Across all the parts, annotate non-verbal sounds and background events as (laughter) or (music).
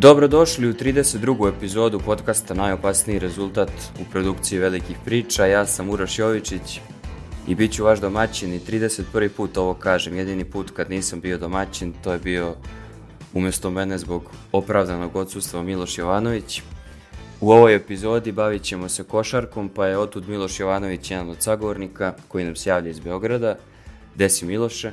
Dobrodošli u 32. epizodu podcasta Najopasniji rezultat u produkciji velikih priča. Ja sam Uroš Jovičić i bit ću vaš domaćin i 31. put ovo kažem. Jedini put kad nisam bio domaćin to je bio umjesto mene zbog opravdanog odsustva Miloš Jovanović. U ovoj epizodi bavit ćemo se košarkom pa je otud Miloš Jovanović jedan od sagovornika koji nam se javlja iz Beograda. Desi Miloše?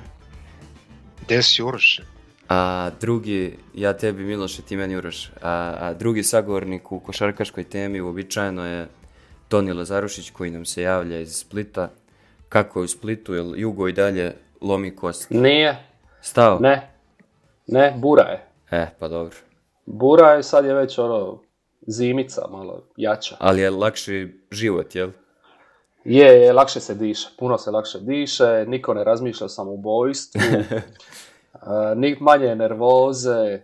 Desi Uroše? A drugi, ja tebi Miloše, ti meni Uroš, a, a drugi sagovornik u košarkaškoj temi uobičajeno je Toni Lazarušić koji nam se javlja iz Splita. Kako je u Splitu, je Jugo i dalje lomi kost? Nije. Stao? Ne. Ne, bura je. E, pa dobro. Bura je, sad je već ono, zimica malo jača. Ali je lakši život, jel? Je, je, lakše se diše, puno se lakše diše, niko ne razmišlja o samoubojstvu, (laughs) Uh, Nik manje nervoze.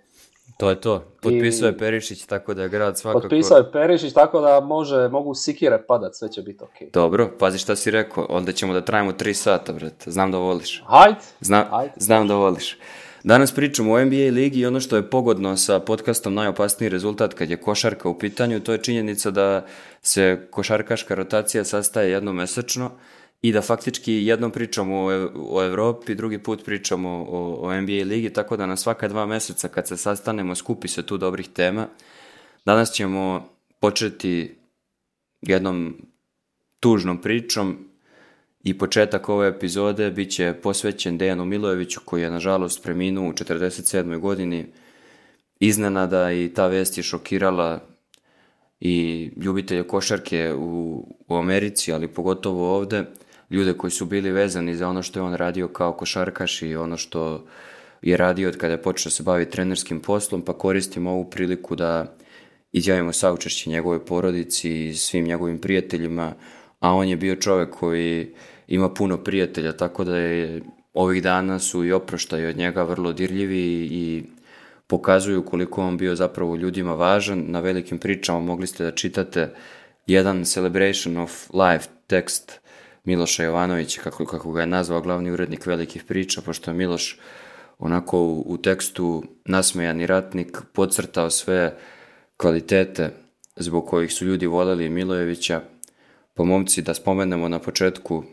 To je to. Potpisao je Perišić tako da je grad svakako... Potpisao je Perišić tako da može, mogu sikire padat, sve će biti ok. Dobro, pazi šta si rekao, onda ćemo da trajimo tri sata, brate. Znam da voliš. Hajde. Zna, Hajde. Znam da voliš. Danas pričamo o NBA ligi i ono što je pogodno sa podcastom najopasniji rezultat kad je košarka u pitanju, to je činjenica da se košarkaška rotacija sastaje jednom mesečno i da faktički jednom pričamo o, Evropi, drugi put pričamo o, o NBA ligi, tako da na svaka dva meseca kad se sastanemo skupi se tu dobrih tema. Danas ćemo početi jednom tužnom pričom i početak ove epizode biće posvećen Dejanu Milojeviću koji je nažalost preminuo u 47. godini. Iznenada i ta vest je šokirala i ljubitelje košarke u, u Americi, ali pogotovo ovde ljude koji su bili vezani za ono što je on radio kao košarkaš i ono što je radio od kada je počeo da se baviti trenerskim poslom, pa koristim ovu priliku da izjavimo saučešće njegovoj porodici i svim njegovim prijateljima, a on je bio čovek koji ima puno prijatelja, tako da je ovih dana su i oproštaje od njega vrlo dirljivi i pokazuju koliko on bio zapravo ljudima važan. Na velikim pričama mogli ste da čitate jedan Celebration of Life tekst Miloša Jovanovića, kako, kako ga je nazvao glavni urednik velikih priča, pošto je Miloš onako u, u tekstu nasmejani ratnik podcrtao sve kvalitete zbog kojih su ljudi voljeli Milojevića. Po momci, da spomenemo na početku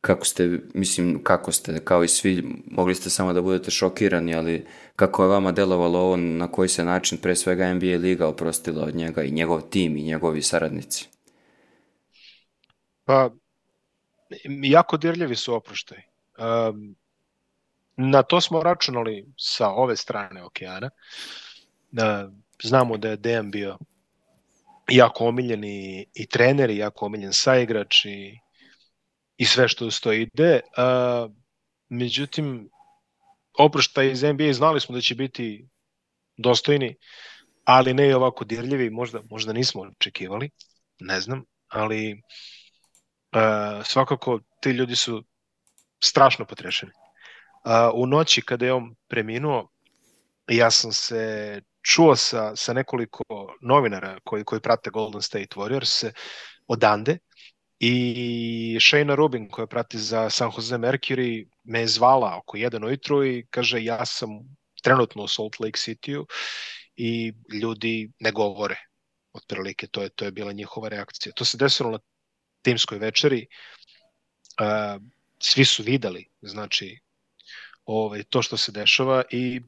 kako ste, mislim, kako ste, kao i svi, mogli ste samo da budete šokirani, ali kako je vama delovalo ovo, na koji se način pre svega NBA Liga oprostila od njega i njegov tim i njegovi saradnici? Pa, jako dirljivi su oproštaj. Um, na to smo računali sa ove strane okeana. Da, znamo da je Dejan bio jako omiljen i, i trener, i jako omiljen saigrač i, i sve što uz to ide. Uh, međutim, oproštaj iz NBA znali smo da će biti dostojni, ali ne i ovako dirljivi, možda, možda nismo očekivali, ne znam, ali uh, uh, svakako ti ljudi su strašno potrešeni. Uh, u noći kada je on preminuo, ja sam se čuo sa, sa nekoliko novinara koji, koji prate Golden State Warriors odande i Shayna Rubin koja prati za San Jose Mercury me je zvala oko 1 ujutru i kaže ja sam trenutno u Salt Lake City-u i ljudi ne govore otprilike, to je, to je bila njihova reakcija. To se desilo na timskoj večeri, uh, svi su videli, znači, ovaj, to što se dešava i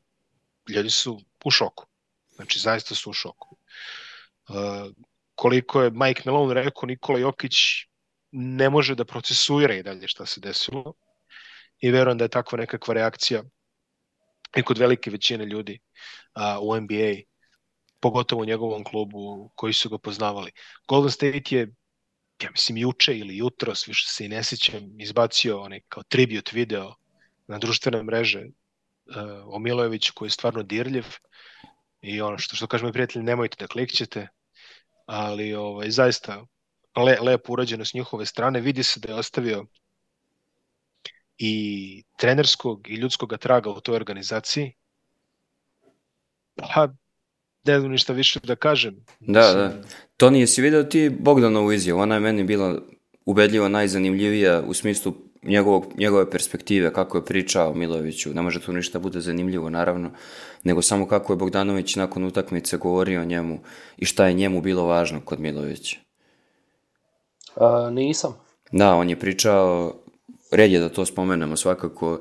ljudi su u šoku. Znači, zaista su u šoku. Uh, koliko je Mike Malone rekao, Nikola Jokić ne može da procesuira i dalje šta se desilo i verujem da je takva nekakva reakcija i kod velike većine ljudi a, u NBA, pogotovo u njegovom klubu koji su ga poznavali. Golden State je ja mislim juče ili jutros, više se i ne sećam, izbacio onaj kao tribute video na društvene mreže uh, o Milojeviću koji je stvarno dirljiv i ono što, što kažem prijatelji, nemojte da klikćete, ali ovaj, zaista le, lepo urađeno s njihove strane, vidi se da je ostavio i trenerskog i ljudskog traga u toj organizaciji, pa ne znam ništa više da kažem. Da, da. Mislim... da. Toni, jesi video ti Bogdanovu izjavu? Ona je meni bila ubedljivo najzanimljivija u smislu njegovog, njegove perspektive, kako je pričao Miloviću. Ne može tu ništa bude zanimljivo, naravno, nego samo kako je Bogdanović nakon utakmice govorio o njemu i šta je njemu bilo važno kod Milovića. A, nisam. Da, on je pričao, red je da to spomenemo svakako,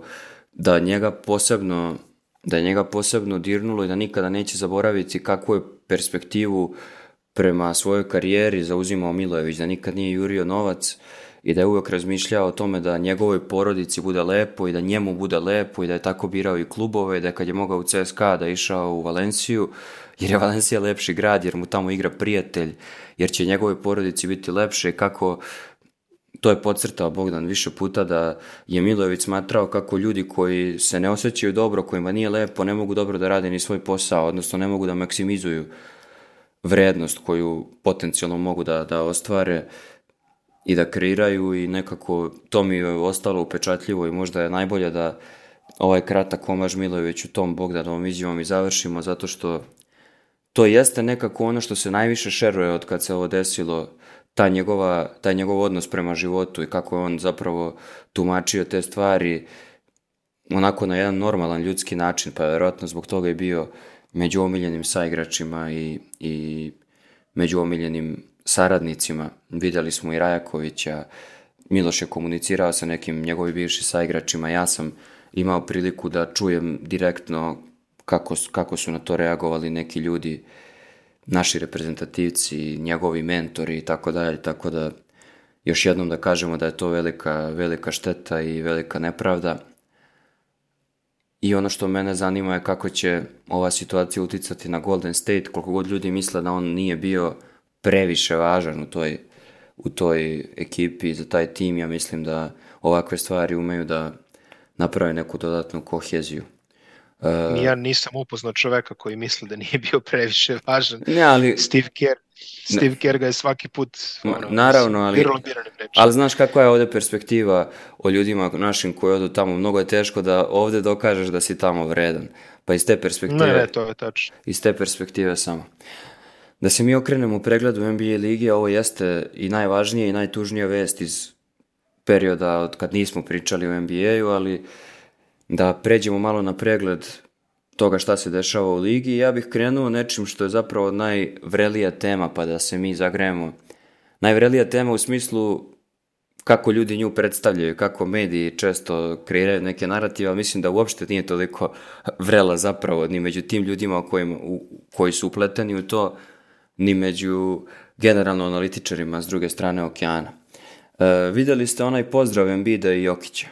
da njega posebno da je njega posebno dirnulo i da nikada neće zaboraviti kakvu je perspektivu prema svojoj karijeri zauzimao Milojević, da nikad nije jurio novac i da je uvijek razmišljao o tome da njegovoj porodici bude lepo i da njemu bude lepo i da je tako birao i klubove, da je kad je mogao u CSKA da je išao u Valenciju, jer je Valencija lepši grad, jer mu tamo igra prijatelj, jer će njegovoj porodici biti lepše kako to je podcrtao Bogdan više puta da je Milojević smatrao kako ljudi koji se ne osjećaju dobro, kojima nije lepo, ne mogu dobro da rade ni svoj posao, odnosno ne mogu da maksimizuju vrednost koju potencijalno mogu da, da ostvare i da kreiraju i nekako to mi je ostalo upečatljivo i možda je najbolje da ovaj kratak omaž Milojeviću tom Bogdanovom izjavom i završimo zato što to jeste nekako ono što se najviše šeruje od kad se ovo desilo ta njegova, taj njegov odnos prema životu i kako je on zapravo tumačio te stvari onako na jedan normalan ljudski način, pa vjerojatno zbog toga je bio među omiljenim saigračima i, i među omiljenim saradnicima. Videli smo i Rajakovića, Miloš je komunicirao sa nekim njegovim bivšim saigračima, ja sam imao priliku da čujem direktno kako, kako su na to reagovali neki ljudi naši reprezentativci, njegovi mentori i tako dalje, tako da još jednom da kažemo da je to velika, velika šteta i velika nepravda. I ono što mene zanima je kako će ova situacija uticati na Golden State, koliko god ljudi misle da on nije bio previše važan u toj, u toj ekipi za taj tim, ja mislim da ovakve stvari umeju da naprave neku dodatnu koheziju. Uh, ja nisam upoznao čoveka koji misli da nije bio previše važan. Ne, ali... Steve Kerr, Steve Kerr ga je svaki put ono, naravno, ali, ali znaš kakva je ovde perspektiva o ljudima našim koji odu tamo, mnogo je teško da ovde dokažeš da si tamo vredan pa iz te perspektive ne, to je tačno iz te perspektive samo da se mi okrenemo u pregledu NBA lige ovo jeste i najvažnija i najtužnija vest iz perioda od kad nismo pričali o NBA-u ali uh, da pređemo malo na pregled toga šta se dešava u ligi, ja bih krenuo nečim što je zapravo najvrelija tema, pa da se mi zagrejemo. Najvrelija tema u smislu kako ljudi nju predstavljaju, kako mediji često kreiraju neke narative, ali mislim da uopšte nije toliko vrela zapravo ni među tim ljudima kojim, u, koji su upleteni u to, ni među generalno analitičarima s druge strane okeana. E, videli ste onaj pozdrav Embida i Jokića.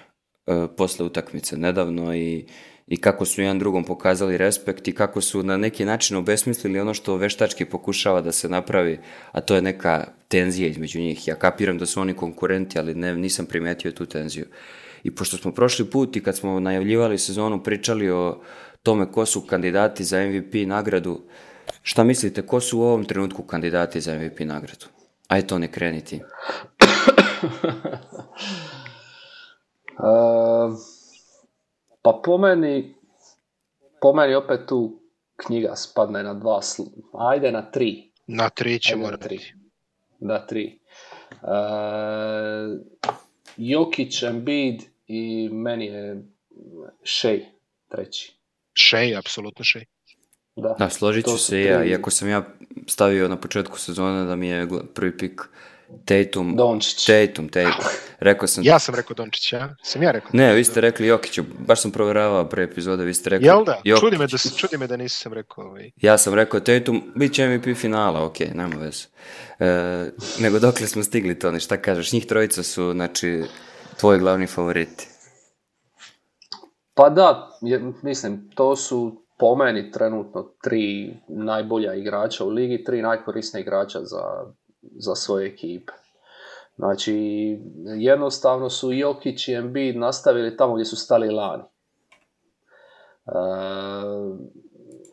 E, posle utakmice nedavno i i kako su jedan drugom pokazali respekt i kako su na neki način obesmislili ono što veštački pokušava da se napravi, a to je neka tenzija između njih. Ja kapiram da su oni konkurenti, ali ne, nisam primetio tu tenziju. I pošto smo prošli put i kad smo najavljivali sezonu pričali o tome ko su kandidati za MVP nagradu, šta mislite, ko su u ovom trenutku kandidati za MVP nagradu? Aj to ne kreniti. (coughs) Ehm, pa po meni, po meni opet tu knjiga spadne na dva, ajde na tri. Na tri ćemo ajde na tri. Da, tri. Uh, Jokić, Embiid i meni je Shea treći. Shea, apsolutno Shea. Da, da složit ću se ja, iako sam ja stavio na početku sezone da mi je prvi pik Tatum. Dončić. Tatum, Tatum. Rekao sam... Ja sam rekao Dončić, ja? Sam ja rekao Ne, vi ste rekli Jokiću, baš sam provjeravao pre epizode, vi ste rekli Jel da? Jokić. Čudi me da, čudi me da nisam rekao ovaj. Ja sam rekao Tatum, bit će MVP finala, ok, nema veze. E, nego dokle smo stigli, Toni, šta kažeš? Njih trojica su, znači, tvoji glavni favoriti. Pa da, je, mislim, to su po meni trenutno tri najbolja igrača u ligi, tri najkorisnija igrača za za svoje ekipe. Znači, jednostavno su Jokić i Embiid nastavili tamo gdje su stali lani. E,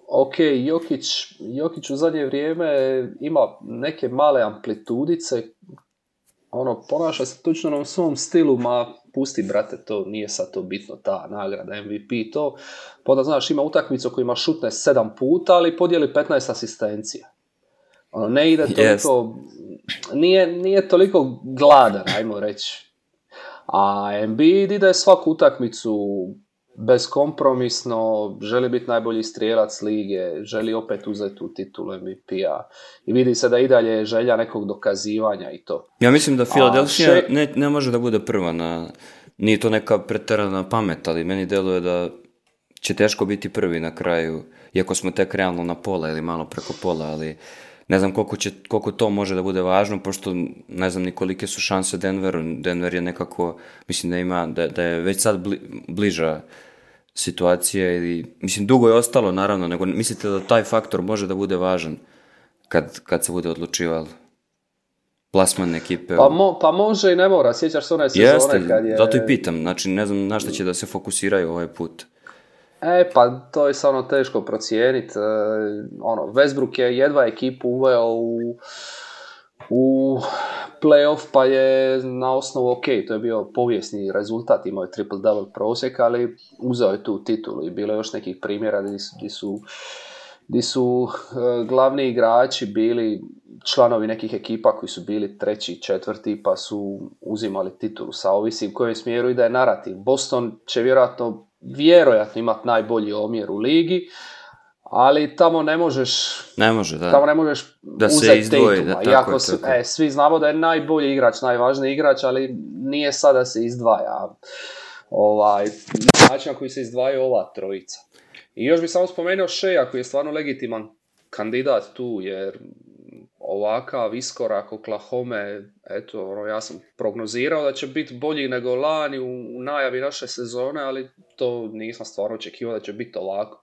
ok, Jokić, Jokić u zadnje vrijeme ima neke male amplitudice, ono, ponaša se točno na svom stilu, ma pusti brate, to nije sad to bitno, ta nagrada, MVP, to. Pa onda, znaš, ima utakmicu koju ima šutne sedam puta, ali podijeli 15 asistencija. Ono, ne ide toliko, yes. nije, nije toliko gladan, ajmo reći. A Embiid ide svaku utakmicu beskompromisno, želi biti najbolji strijelac lige, želi opet uzeti tu titulu MVP-a i vidi se da i dalje želja nekog dokazivanja i to. Ja mislim da Philadelphia še... ne, ne može da bude prva na, nije to neka preterana pamet, ali meni deluje da će teško biti prvi na kraju, iako smo tek realno na pola ili malo preko pola, ali Ne znam koliko, će, koliko to može da bude važno, pošto ne znam ni kolike su šanse Denveru. Denver je nekako, mislim da ima, da, da je već sad bli, bliža situacija ili, mislim, dugo je ostalo naravno, nego mislite da taj faktor može da bude važan kad, kad se bude odlučivalo? plasman ekipe. Pa, mo, pa može i ne mora, sjećaš se one sezone Jeste, kad je... Jeste, zato i pitam, znači ne znam na šta će da se fokusiraju ovaj put. E, pa to je samo teško procijeniti. E, ono, Westbrook je jedva ekipu uveo u, u playoff, pa je na osnovu ok, to je bio povijesni rezultat, imao je triple-double prosjek, ali uzeo je tu titulu i bilo je još nekih primjera gdje su, gdje su, gdje su e, glavni igrači bili članovi nekih ekipa koji su bili treći, četvrti, pa su uzimali titulu sa ovisim kojem smjeru i da je narativ. Boston će vjerojatno vjerojatno imati najbolji omjer u ligi, ali tamo ne možeš ne može, da. tamo ne možeš da se izdvoji, da, tako, Iako, tako. E, svi znamo da je najbolji igrač, najvažniji igrač, ali nije sada da se izdvaja ovaj, način na koji se izdvaja ova trojica. I još bih samo spomenuo Šeja koji je stvarno legitiman kandidat tu, jer ovakav iskorak Oklahoma, eto, ono, ja sam prognozirao da će biti bolji nego lani u, u najavi naše sezone, ali to nisam stvarno očekivao da će biti lako.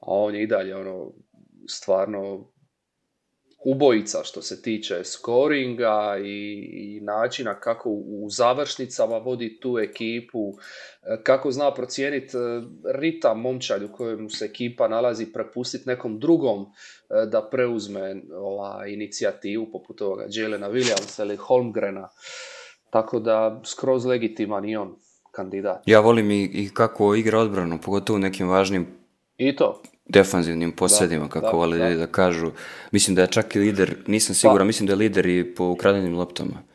A on je i dalje ono, stvarno ubojica što se tiče scoringa i, i načina kako u završnicama vodi tu ekipu, e, kako zna procijeniti e, ritam momčad u kojem se ekipa nalazi prepustiti nekom drugom e, da preuzme ova inicijativu poput ovoga Jelena Williamsa ili Holmgrena. Tako da skroz legitiman i on kandidat. Ja volim i, i kako igra odbranu, pogotovo u nekim važnim I to. defanzivnim da, posadima, da, kako da, vole da. da kažu. Mislim da je čak i lider, nisam siguran, pa, mislim da je lider i po ukradenim loptama.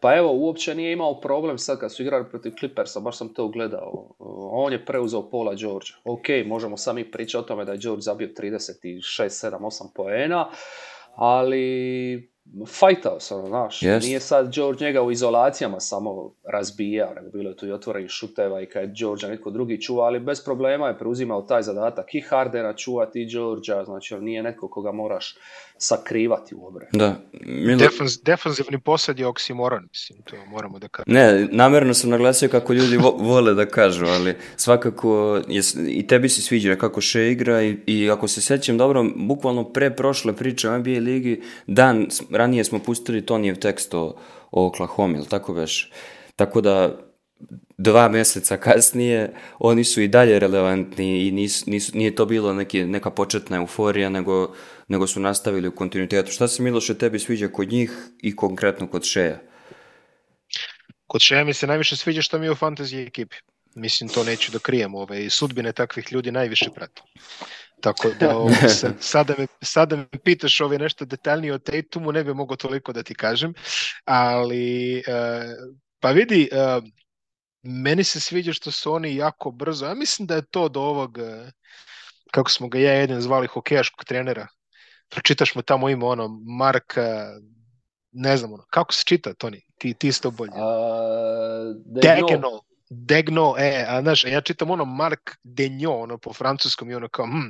Pa evo, uopće nije imao problem sad kad su igrali protiv Clippersa, baš sam to gledao. On je preuzeo pola George. Ok, možemo sami pričati o tome da je George zabio 36, 7, 8 poena, ali fajtao se, ono, znaš. Yes. Nije sad George njega u izolacijama samo razbijao, nego bilo je tu i otvorenih šuteva i kad je Georgia netko drugi čuva, ali bez problema je preuzimao taj zadatak i Hardena čuvati i George'a, znači on nije neko koga moraš sakrivati u obrani. Da. Milo... Defenz, defanzivni posad je oksimoron, mislim, to moramo da kažemo. Ne, namerno sam naglasio kako ljudi vo, vole da kažu, ali svakako je, i tebi se sviđa kako še igra i, i ako se sećam dobro, bukvalno pre prošle priče o NBA ligi, dan ranije smo pustili Tonijev tekst o, o Oklahoma, ili tako veš? Tako da, dva meseca kasnije, oni su i dalje relevantni i nis, nis, nije to bilo neki, neka početna euforija, nego nego su nastavili u kontinuitetu. Šta se Miloše tebi sviđa kod njih i konkretno kod Šeja? Kod Šeja mi se najviše sviđa što mi je u fantasy ekipi. Mislim, to neću da krijem. Ove, ovaj, sudbine takvih ljudi najviše pratim. Tako da (laughs) ovo, ovaj, sad, sada, me, sada me pitaš ove ovaj, nešto detaljnije o Tatumu, ne bi mogao toliko da ti kažem, ali e, pa vidi, e, meni se sviđa što su oni jako brzo, ja mislim da je to do ovog, e, kako smo ga ja jedan zvali, hokejaškog trenera, pročitaš mu tamo ime, ono, Mark, ne znam, ono, kako se čita, Toni? Ti, ti isto bolje. Uh, Degenol. Degno, e, a znaš, ja čitam ono Mark Degno, ono po francuskom i ono kao, hm,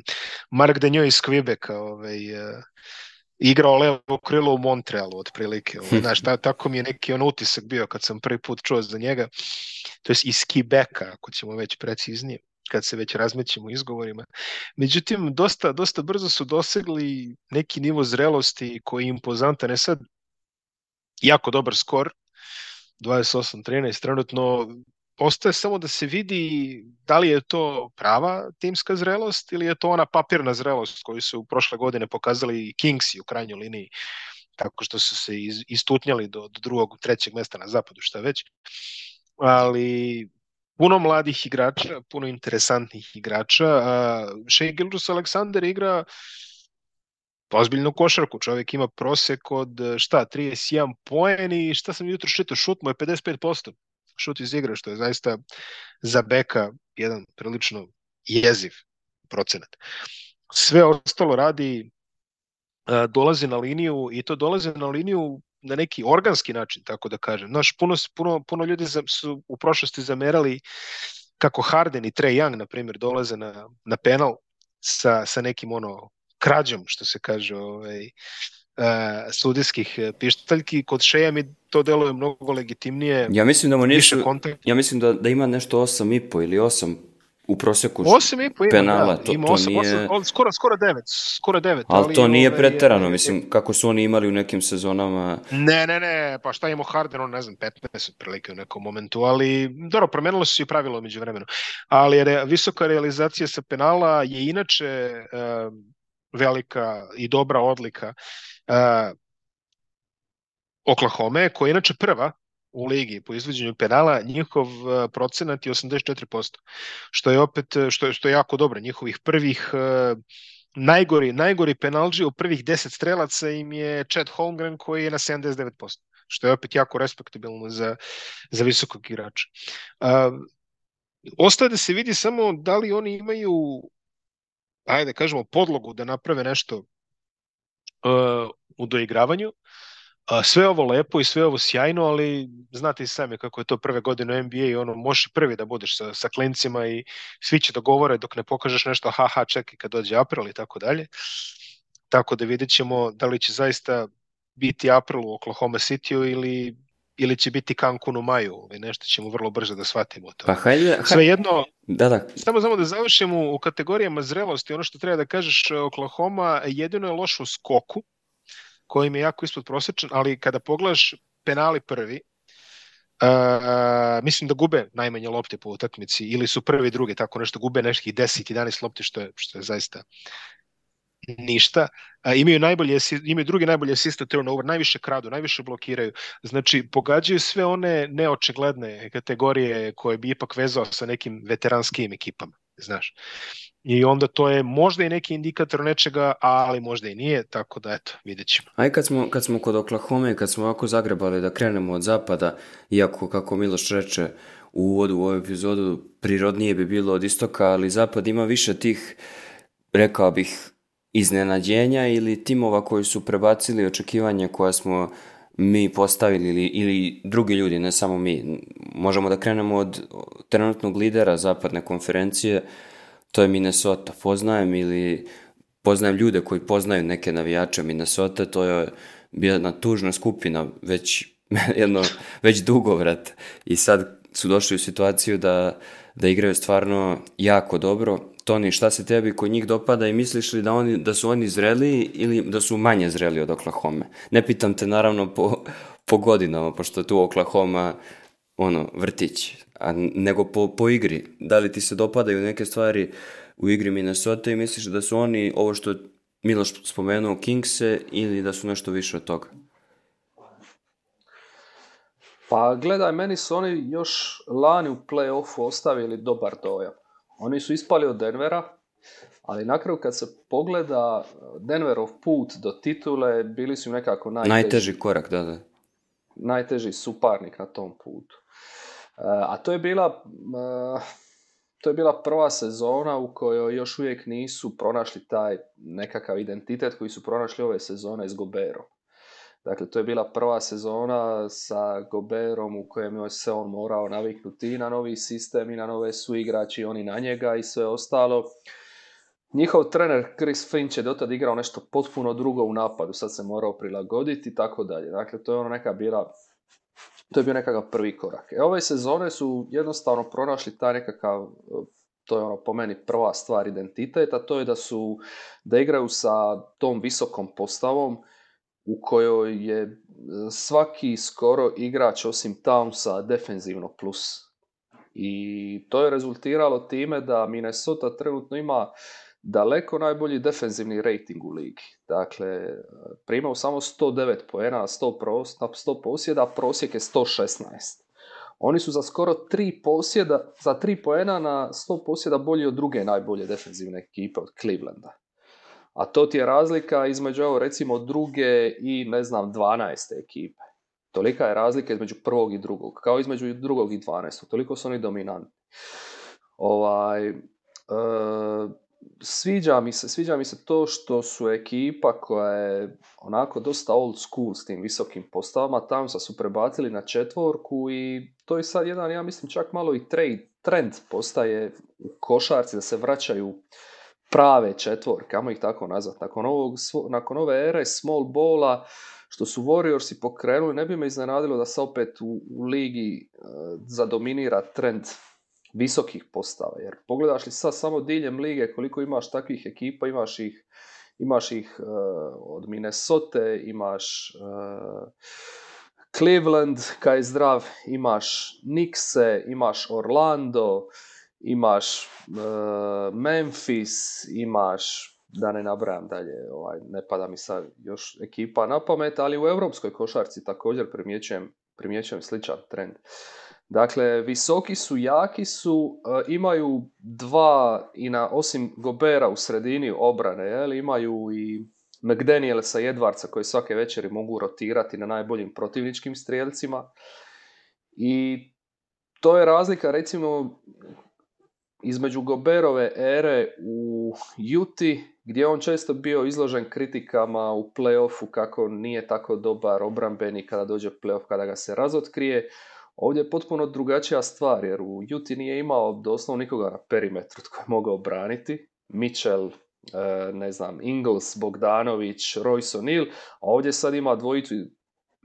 Mark Degno iz Quebeca, ovaj, uh, igrao levo krilo u Montrealu otprilike. Ovaj, (laughs) znaš, ta, tako mi je neki on utisak bio kad sam prvi put čuo za njega. To je iz Quebeca, ako ćemo već preciznije kad se već razmećemo izgovorima. Međutim, dosta, dosta brzo su dosegli neki nivo zrelosti koji je impozantan. E sad, jako dobar skor, 28-13, trenutno ostaje samo da se vidi da li je to prava timska zrelost ili je to ona papirna zrelost koju su prošle godine pokazali Kingsi u krajnjoj liniji tako što su se istutnjali do, do drugog, trećeg mesta na zapadu, šta već. Ali puno mladih igrača, puno interesantnih igrača. Shea Gilrus Alexander igra ozbiljnu košarku. Čovjek ima prosek od šta, 31 poen i šta sam jutro čitao, šut mu je 55%. Šut iz igre, što je zaista za beka jedan prilično jeziv procenat. Sve ostalo radi dolazi na liniju i to dolazi na liniju na neki organski način, tako da kažem. Znaš, puno, puno, puno ljudi su u prošlosti zamerali kako Harden i Trae Young, na primjer, dolaze na, na penal sa, sa nekim ono krađom, što se kaže, ovaj, Uh, sudijskih pištaljki kod Šeja mi to deluje mnogo legitimnije ja mislim da mu nisu, ja mislim da, da ima nešto 8,5 ili 8 u proseku osam i po ima, penala, da, to, ima 8, to nije... 8, skoro, skoro 9, skoro 9. Ali, ali to nije ove, ovaj, preterano, je, mislim, kako su oni imali u nekim sezonama... Ne, ne, ne, pa šta imamo Harden, on ne znam, 15 prilike u nekom momentu, ali dobro, promenilo se i pravilo među vremenu. Ali re, visoka realizacija sa penala je inače e, velika i dobra odlika e, Oklahoma, koja je inače prva u ligi po izvođenju penala, njihov eh, procenat je 84%, što je opet eh, što je, što je jako dobro. Njihovih prvih eh, najgori, najgori penalđi u prvih 10 strelaca im je Chad Holmgren koji je na 79%, što je opet jako respektabilno za, za visokog igrača. Uh, ostaje da se vidi samo da li oni imaju ajde da kažemo podlogu da naprave nešto uh, u doigravanju. Uh, sve ovo lepo i sve ovo sjajno, ali znate i sami kako je to prve godine u NBA i ono, možeš prvi da budeš sa, sa klincima i svi će da govore dok ne pokažeš nešto, haha, čekaj kad dođe april i tako dalje. Tako da vidjet ćemo da li će zaista biti april u Oklahoma City-u ili, ili će biti Cancun u maju, ovaj, nešto ćemo vrlo brzo da shvatimo to. Pa hajde, ha... Svejedno, da, da. samo, samo da završimo u kategorijama zrelosti, ono što treba da kažeš Oklahoma jedino je loš u skoku, koji mi je jako ispod prosječan, ali kada pogledaš penali prvi, Uh, mislim da gube najmanje lopte po utakmici ili su prvi i drugi tako nešto gube nekih 10 11 lopti što je što je zaista ništa. A, e, imaju najbolje imaju drugi najbolje assist turnover, najviše kradu, najviše blokiraju. Znači pogađaju sve one neočigledne kategorije koje bi ipak vezao sa nekim veteranskim ekipama znaš. I onda to je možda i neki indikator nečega, ali možda i nije, tako da eto, vidjet ćemo. Aj kad smo, kad smo kod Oklahoma i kad smo ovako zagrebali da krenemo od zapada, iako kako Miloš reče u uvodu u ovu epizodu, prirodnije bi bilo od istoka, ali zapad ima više tih, rekao bih, iznenađenja ili timova koji su prebacili očekivanja koja smo mi postavili ili, ili drugi ljudi, ne samo mi. Možemo da krenemo od trenutnog lidera zapadne konferencije, to je Minnesota. Poznajem ili poznajem ljude koji poznaju neke navijače Minnesota, to je bila jedna tužna skupina, već (laughs) jedno, već dugo, vrat. I sad su došli u situaciju da, da igraju stvarno jako dobro Toni, šta se tebi kod njih dopada i misliš li da, oni, da su oni zreli ili da su manje zreli od Oklahoma? Ne pitam te naravno po, po godinama, pošto tu Oklahoma ono, vrtić, a, nego po, po igri. Da li ti se dopadaju neke stvari u igri Minnesota i misliš da su oni, ovo što Miloš spomenuo, Kingse ili da su nešto više od toga? Pa gledaj, meni su oni još lani u play-offu ostavili dobar dojam. Oni su ispali od Denvera, ali na kraju kad se pogleda Denverov put do titule, bili su nekako najteži. Najteži korak, da, da. Najteži suparnik na tom putu. E, a to je bila... E, to je bila prva sezona u kojoj još uvijek nisu pronašli taj nekakav identitet koji su pronašli ove sezone s Goberom. Dakle, to je bila prva sezona sa Goberom u kojem se on morao naviknuti i na novi sistem i na nove su igrači, oni na njega i sve ostalo. Njihov trener Chris Finch je dotad igrao nešto potpuno drugo u napadu, sad se morao prilagoditi i tako dalje. Dakle, to je ono neka bila, to je bio nekakav prvi korak. E, ove sezone su jednostavno pronašli taj nekakav to je ono po meni prva stvar identiteta, to je da su da igraju sa tom visokom postavom, u kojoj je e, svaki skoro igrač osim Townsa defenzivno plus. I to je rezultiralo time da Minnesota trenutno ima daleko najbolji defenzivni rating u ligi. Dakle, e, primao samo 109 poena na 100, pros, na 100 posjeda, prosjek je 116. Oni su za skoro 3 posjeda, za 3 poena na 100 posjeda bolji od druge najbolje defenzivne ekipe od Clevelanda. A to ti je razlika između, evo, recimo, druge i, ne znam, 12. ekipe. Tolika je razlika između prvog i drugog, kao između drugog i 12. Toliko su oni dominantni. Ovaj, e, sviđa, mi se, sviđa mi se to što su ekipa koja je onako dosta old school s tim visokim postavama, tamo su prebacili na četvorku i to je sad jedan, ja mislim, čak malo i trade, trend postaje u košarci da se vraćaju prave četvorke, ajmo ih tako nazvat, nakon, ovog, nakon ove ere small bola što su Warriorsi pokrenuli, ne bi me iznenadilo da se opet u, u ligi e, zadominira trend visokih postava. Jer pogledaš li sad samo diljem lige koliko imaš takvih ekipa, imaš ih, imaš ih e, od Minnesota, imaš e, Cleveland, kaj je zdrav, imaš Nikse, imaš Orlando, imaš uh, Memphis, imaš da ne nabrajam dalje, ovaj, ne pada mi sad još ekipa na pamet, ali u europskoj košarci također primjećujem, primjećujem sličan trend. Dakle, visoki su, jaki su, e, imaju dva, i na, osim Gobera u sredini obrane, jel, imaju i McDanielsa i Edvarca koji svake večeri mogu rotirati na najboljim protivničkim strijelcima. I to je razlika recimo između Goberove ere u Juti, gdje je on često bio izložen kritikama u playoffu kako nije tako dobar obrambeni kada dođe playoff, kada ga se razotkrije. Ovdje je potpuno drugačija stvar, jer u Juti nije imao doslovno nikoga na perimetru tko je mogao braniti. Mitchell, eh, ne znam, Ingles, Bogdanović, Royce O'Neal, a ovdje sad ima dvojicu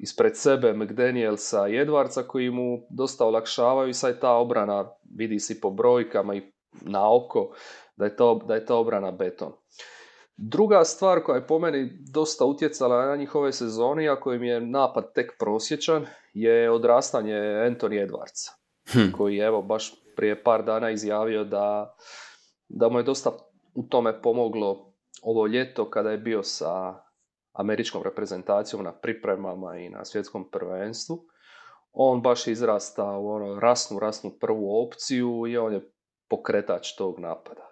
ispred sebe McDanielsa i Edwardsa koji mu dosta olakšavaju i sad ta obrana vidi se po brojkama i na oko da je, to, da je ta obrana beton. Druga stvar koja je po meni dosta utjecala na njihove sezoni, ako im je napad tek prosječan, je odrastanje Anthony Edwardsa, hm. koji je evo baš prije par dana izjavio da, da mu je dosta u tome pomoglo ovo ljeto kada je bio sa američkom reprezentacijom na pripremama i na svjetskom prvenstvu. On baš izrasta u ono rasnu, rasnu prvu opciju i on je pokretač tog napada.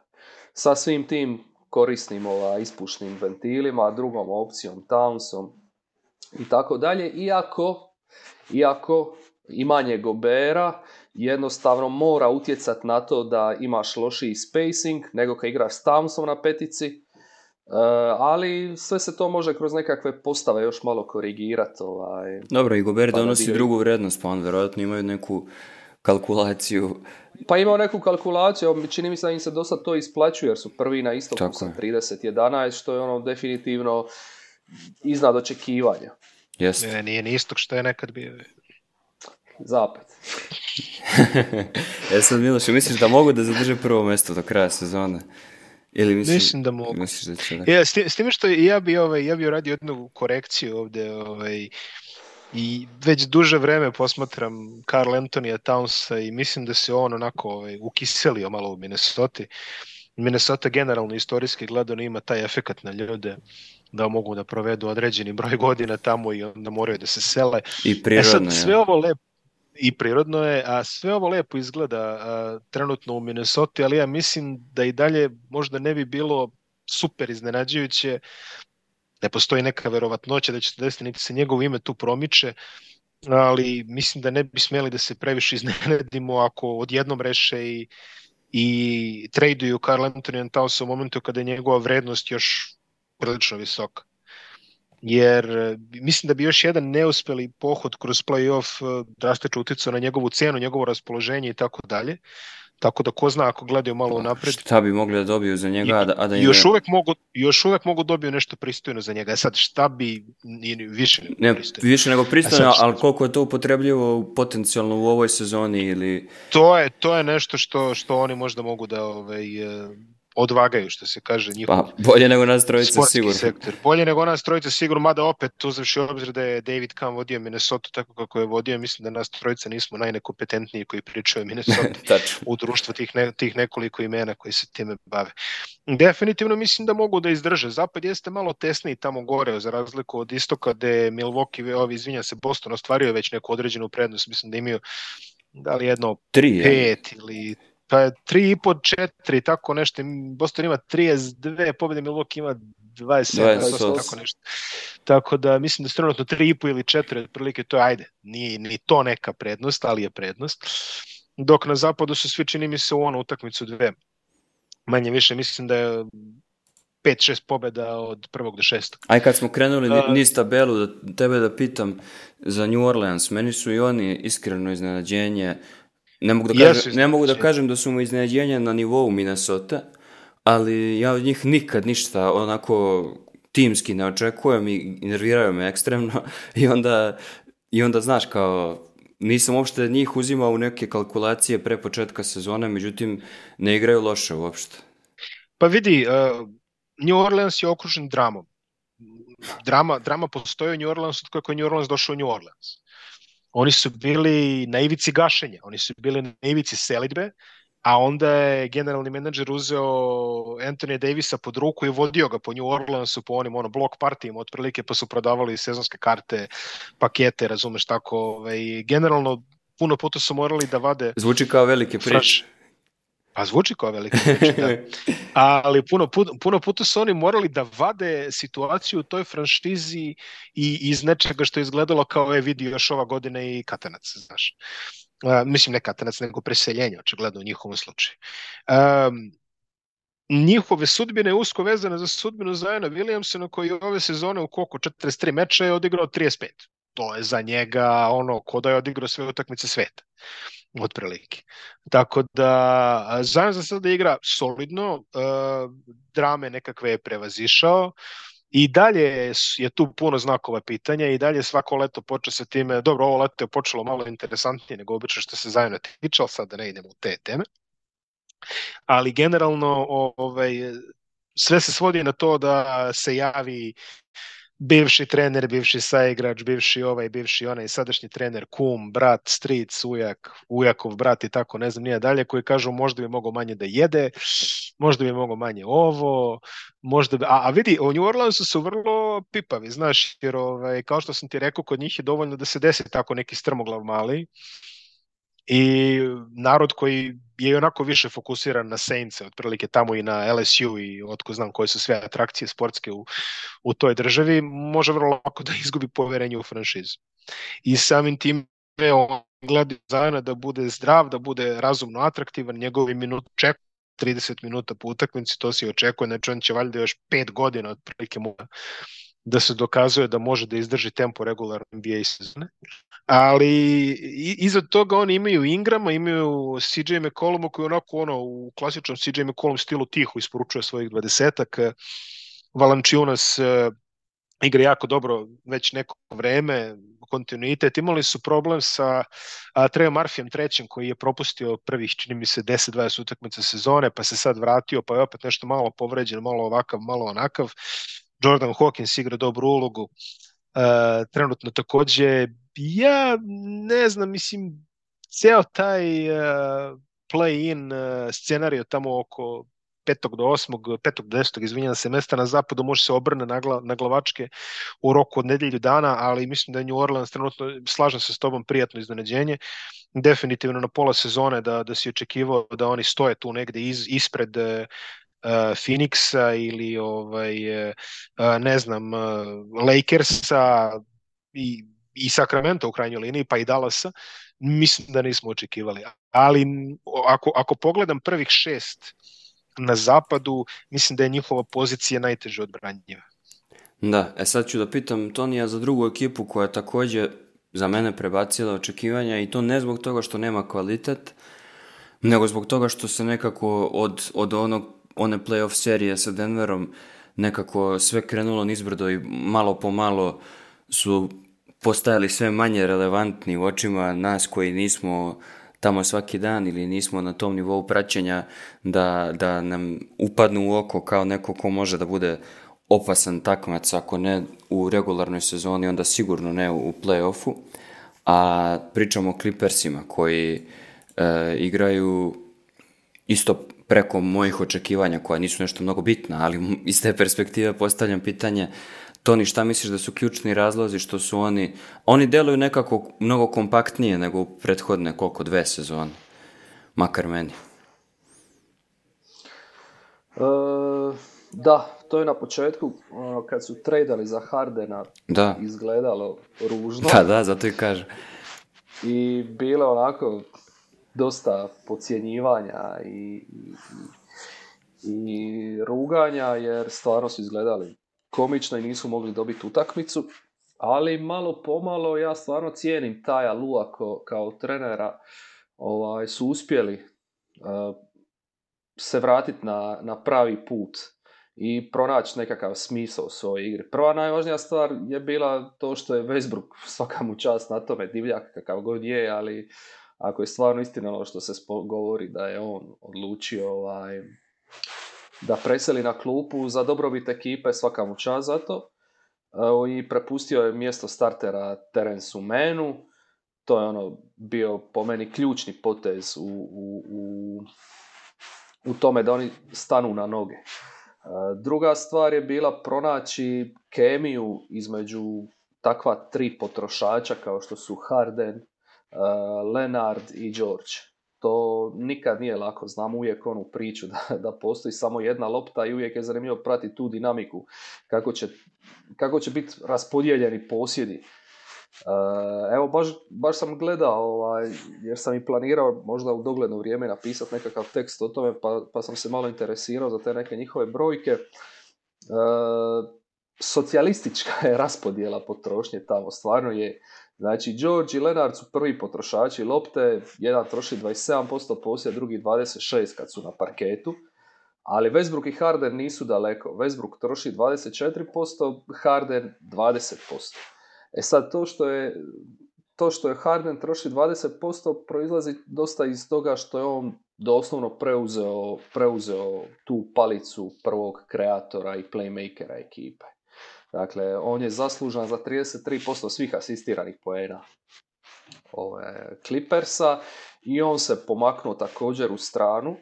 Sa svim tim korisnim ova, ispušnim ventilima, drugom opcijom, Townsom i tako dalje, iako, iako imanje Gobera jednostavno mora utjecati na to da imaš lošiji spacing nego kad igraš s Townsom na petici, E, ali sve se to može kroz nekakve postave još malo korigirati. Ovaj, Dobro, i Gobert pa da donosi dio... drugu vrednost, pa on vjerojatno imaju neku kalkulaciju. Pa imao neku kalkulaciju, čini mi se da im se dosta to isplaćuje, jer su prvi na istoku sa 30-11, što je ono definitivno iznad očekivanja. Jest. Ne, nije ni istok što je nekad bio. Zapad. (laughs) e sad, Miloše, misliš da mogu da zadrže prvo mjesto do kraja sezone? Ili mislim, mislim da mogu. Misliš da će, da. Ja, e, s, tim, s tim što ja bi, ovaj, ja bi radio jednu korekciju ovde, ovaj, i već duže vreme posmatram Carl Antonija Townsa i mislim da se on onako ovaj, ukiselio malo u Minnesota. Minnesota generalno istorijski gledano ima taj efekat na ljude da mogu da provedu određeni broj godina tamo i onda moraju da se sele. I prirodno, e sad, sve ovo lepo i prirodno je, a sve ovo lepo izgleda a, trenutno u Minnesota, ali ja mislim da i dalje možda ne bi bilo super iznenađujuće, ne postoji neka verovatnoća da će se desiti, niti se njegovo ime tu promiče, ali mislim da ne bi smeli da se previše iznenadimo ako odjednom reše i, i traduju Karl Anthony Antausa u momentu kada je njegova vrednost još prilično visoka jer e, mislim da bi još jedan neuspeli pohod kroz play-off e, drastično uticao na njegovu cenu, njegovo raspoloženje i tako dalje. Tako da ko zna ako gledaju malo da. napred. Šta bi mogli da dobiju za njega, a da, a da još uvek mogu još uvek mogu dobiju nešto pristojno za njega. E sad šta bi ni, više ne, pristojno. Više nego e pristojno, šta... ali koliko je to upotrebljivo potencijalno u ovoj sezoni ili To je to je nešto što što oni možda mogu da ovaj odvagaju, što se kaže njihov. Pa, bolje nego nas trojica sigurno. Sektor. Bolje nego nas trojica sigurno, mada opet uzavši obzir da je David Kahn vodio Minnesota tako kako je vodio, mislim da nas trojica nismo najnekompetentniji koji pričaju (laughs) Minnesota u društvu tih, ne, tih nekoliko imena koji se time bave. Definitivno mislim da mogu da izdrže. Zapad jeste malo tesniji tamo gore, za razliku od istoka gde Milwaukee, ovi, izvinja se, Boston ostvario već neku određenu prednost. Mislim da imaju da li jedno Tri, pet je. ili pa je 3,5, 4, tako nešto. Boston ima 32 pobjede, Milwaukee ima 27, 28, tako nešto. Tako da mislim da su trenutno 3,5 ili 4, otprilike to je, ajde, nije ni to neka prednost, ali je prednost. Dok na zapadu su svi čini mi se u onu utakmicu dve. Manje više mislim da je 5-6 mm, pobeda od prvog do šestog. Aj kad smo krenuli niz tabelu, da tebe da pitam za New Orleans, meni su i oni iskreno iznenađenje Ne mogu da kažem, ne mogu da, kažem da su mu iznenađenja na nivou Minnesota, ali ja od njih nikad ništa onako timski ne očekujem i nerviraju me ekstremno (laughs) i onda, i onda znaš kao nisam uopšte njih uzimao u neke kalkulacije pre početka sezone, međutim ne igraju loše uopšte. Pa vidi, uh, New Orleans je okružen dramom. Drama, drama postoji u New Orleansu od kako je New Orleans došao u New Orleans. Oni su bili na ivici gašenja, oni su bili na ivici selitbe, a onda je generalni menadžer uzeo Anthony Davisa pod ruku i vodio ga po New Orleansu, po onim ono, blok partijima otprilike, pa su prodavali sezonske karte, pakete, razumeš tako. Ovaj, generalno, puno puta su morali da vade... Zvuči kao velike priče. Pa zvuči kao velika reč, da. (laughs) Ali puno, put, puno puta su oni morali da vade situaciju u toj franšizi i iz nečega što je izgledalo kao je vidi još ova godina i katanac, znaš. Uh, mislim ne katanac, nego preseljenje, očigledno u njihovom slučaju. Um, njihove sudbine je usko vezane za sudbinu Zajana Williamsona koji ove sezone u koliko 43 meča je odigrao 35. To je za njega ono ko da je odigrao sve utakmice sveta. Uh, otprilike. Tako da Zion za sada igra solidno, drame nekakve je prevazišao, I dalje je tu puno znakova pitanja i dalje svako leto poče sa time, dobro ovo leto je počelo malo interesantnije nego obično što se zajedno tiče, ali sad da ne idemo u te teme. Ali generalno ovaj, sve se svodi na to da se javi uh, bivši trener, bivši saigrač, bivši ovaj, bivši onaj, sadašnji trener, kum, brat, stric, ujak, ujakov brat i tako, ne znam, nije dalje, koji kažu možda bi mogao manje da jede, možda bi mogao manje ovo, možda bi, a, a vidi, u New Orleansu su vrlo pipavi, znaš, jer ovaj, kao što sam ti rekao, kod njih je dovoljno da se desi tako neki strmoglav mali, i narod koji je onako više fokusiran na Saintse, otprilike tamo i na LSU i otko znam koje su sve atrakcije sportske u, u toj državi, može vrlo lako da izgubi poverenje u franšizu. I samim tim on gleda Zajana da bude zdrav, da bude razumno atraktivan, njegovi minut čeka 30 minuta po utakmici, to se očekuje, znači on će valjda još 5 godina otprilike mora da se dokazuje da može da izdrži tempo regularne NBA sezone, ali iza toga oni imaju Ingrama, imaju CJ McCollum koji onako ono u klasičnom CJ McCollum stilu tiho isporučuje svojih 20 dvadesetak, Valančiunas eh, igra jako dobro već neko vreme, kontinuitet. Imali su problem sa a, eh, Treo Marfijem trećim koji je propustio prvih, čini mi se, 10-20 utakmica sezone, pa se sad vratio, pa je opet nešto malo povređen, malo ovakav, malo onakav. Jordan Hawkins igra dobru ulogu e, trenutno takođe. Ja ne znam, mislim, ceo taj e, play-in e, scenario tamo oko petog do osmog, petog do desetog, izvinjam se, mesta na zapadu može se obrne na, gla, na glavačke u roku od nedelju dana, ali mislim da je New Orleans trenutno, slažem se s tobom, prijatno iznenađenje. Definitivno na pola sezone da, da si očekivao da oni stoje tu negde iz, ispred e, E, Phoenixa ili ovaj, e, e, ne znam, Lakersa i, i Sacramento u krajnjoj liniji, pa i Dallasa, mislim da nismo očekivali. Ali ako, ako pogledam prvih šest na zapadu, mislim da je njihova pozicija najteže odbranjiva. Da, e sad ću da pitam Tonija za drugu ekipu koja je takođe za mene prebacila očekivanja i to ne zbog toga što nema kvalitet, nego zbog toga što se nekako od, od onog one playoff serije sa Denverom nekako sve krenulo nizbrdo i malo po malo su postajali sve manje relevantni u očima nas koji nismo tamo svaki dan ili nismo na tom nivou praćenja da, da nam upadnu u oko kao neko ko može da bude opasan takmac, ako ne u regularnoj sezoni, onda sigurno ne u play-offu. A pričamo o Clippersima koji e, igraju isto preko mojih očekivanja koja nisu nešto mnogo bitna, ali iz te perspektive postavljam pitanje Toni, šta misliš da su ključni razlozi što su oni, oni deluju nekako mnogo kompaktnije nego u prethodne koliko, dve sezone, makar meni. E, da, to je na početku, e, kad su tradali za Hardena, da. izgledalo ružno. Da, da, zato i kažem. I bilo onako, dosta pocijenjivanja i, i, i ruganja jer stvarno su izgledali komično i nisu mogli dobiti utakmicu. Ali malo pomalo ja stvarno cijenim Taja Lua ko, kao trenera ovaj, su uspjeli uh, se vratiti na, na pravi put i pronaći nekakav smisao u svojoj igri. Prva najvažnija stvar je bila to što je Westbrook, svaka mu čast na tome, divljak kakav god je, ali ako je stvarno istina ono što se spo- govori da je on odlučio ovaj, da preseli na klupu za dobrobit ekipe svaka mu čast za to i prepustio je mjesto startera Terensu Menu to je ono bio po meni ključni potez u, u, u, u tome da oni stanu na noge e, druga stvar je bila pronaći kemiju između takva tri potrošača kao što su Harden, Eh, Lenard i George. To nikad nije lako, znam uvijek onu priču da, da postoji samo jedna lopta i uvijek je zanimljivo pratiti tu dinamiku, kako će, kako će biti raspodijeljeni posjedi. Eh, evo, baš, baš sam gledao, ovaj, jer sam i planirao možda u dogledno vrijeme napisati nekakav tekst o tome, pa, pa sam se malo interesirao za te neke njihove brojke. E, socijalistička je raspodjela potrošnje tamo, stvarno je Znači, George i Lenard su prvi potrošači lopte, jedan troši 27% posjeda, drugi 26% kad su na parketu. Ali Westbrook i Harden nisu daleko. Westbrook troši 24%, Harden 20%. E sad, to što je, to što je Harden troši 20% proizlazi dosta iz toga što je on doslovno preuzeo, preuzeo tu palicu prvog kreatora i playmakera ekipe. Dakle, on je zaslužan za 33% svih asistiranih poena ove Clippersa i on se pomaknuo također u stranu.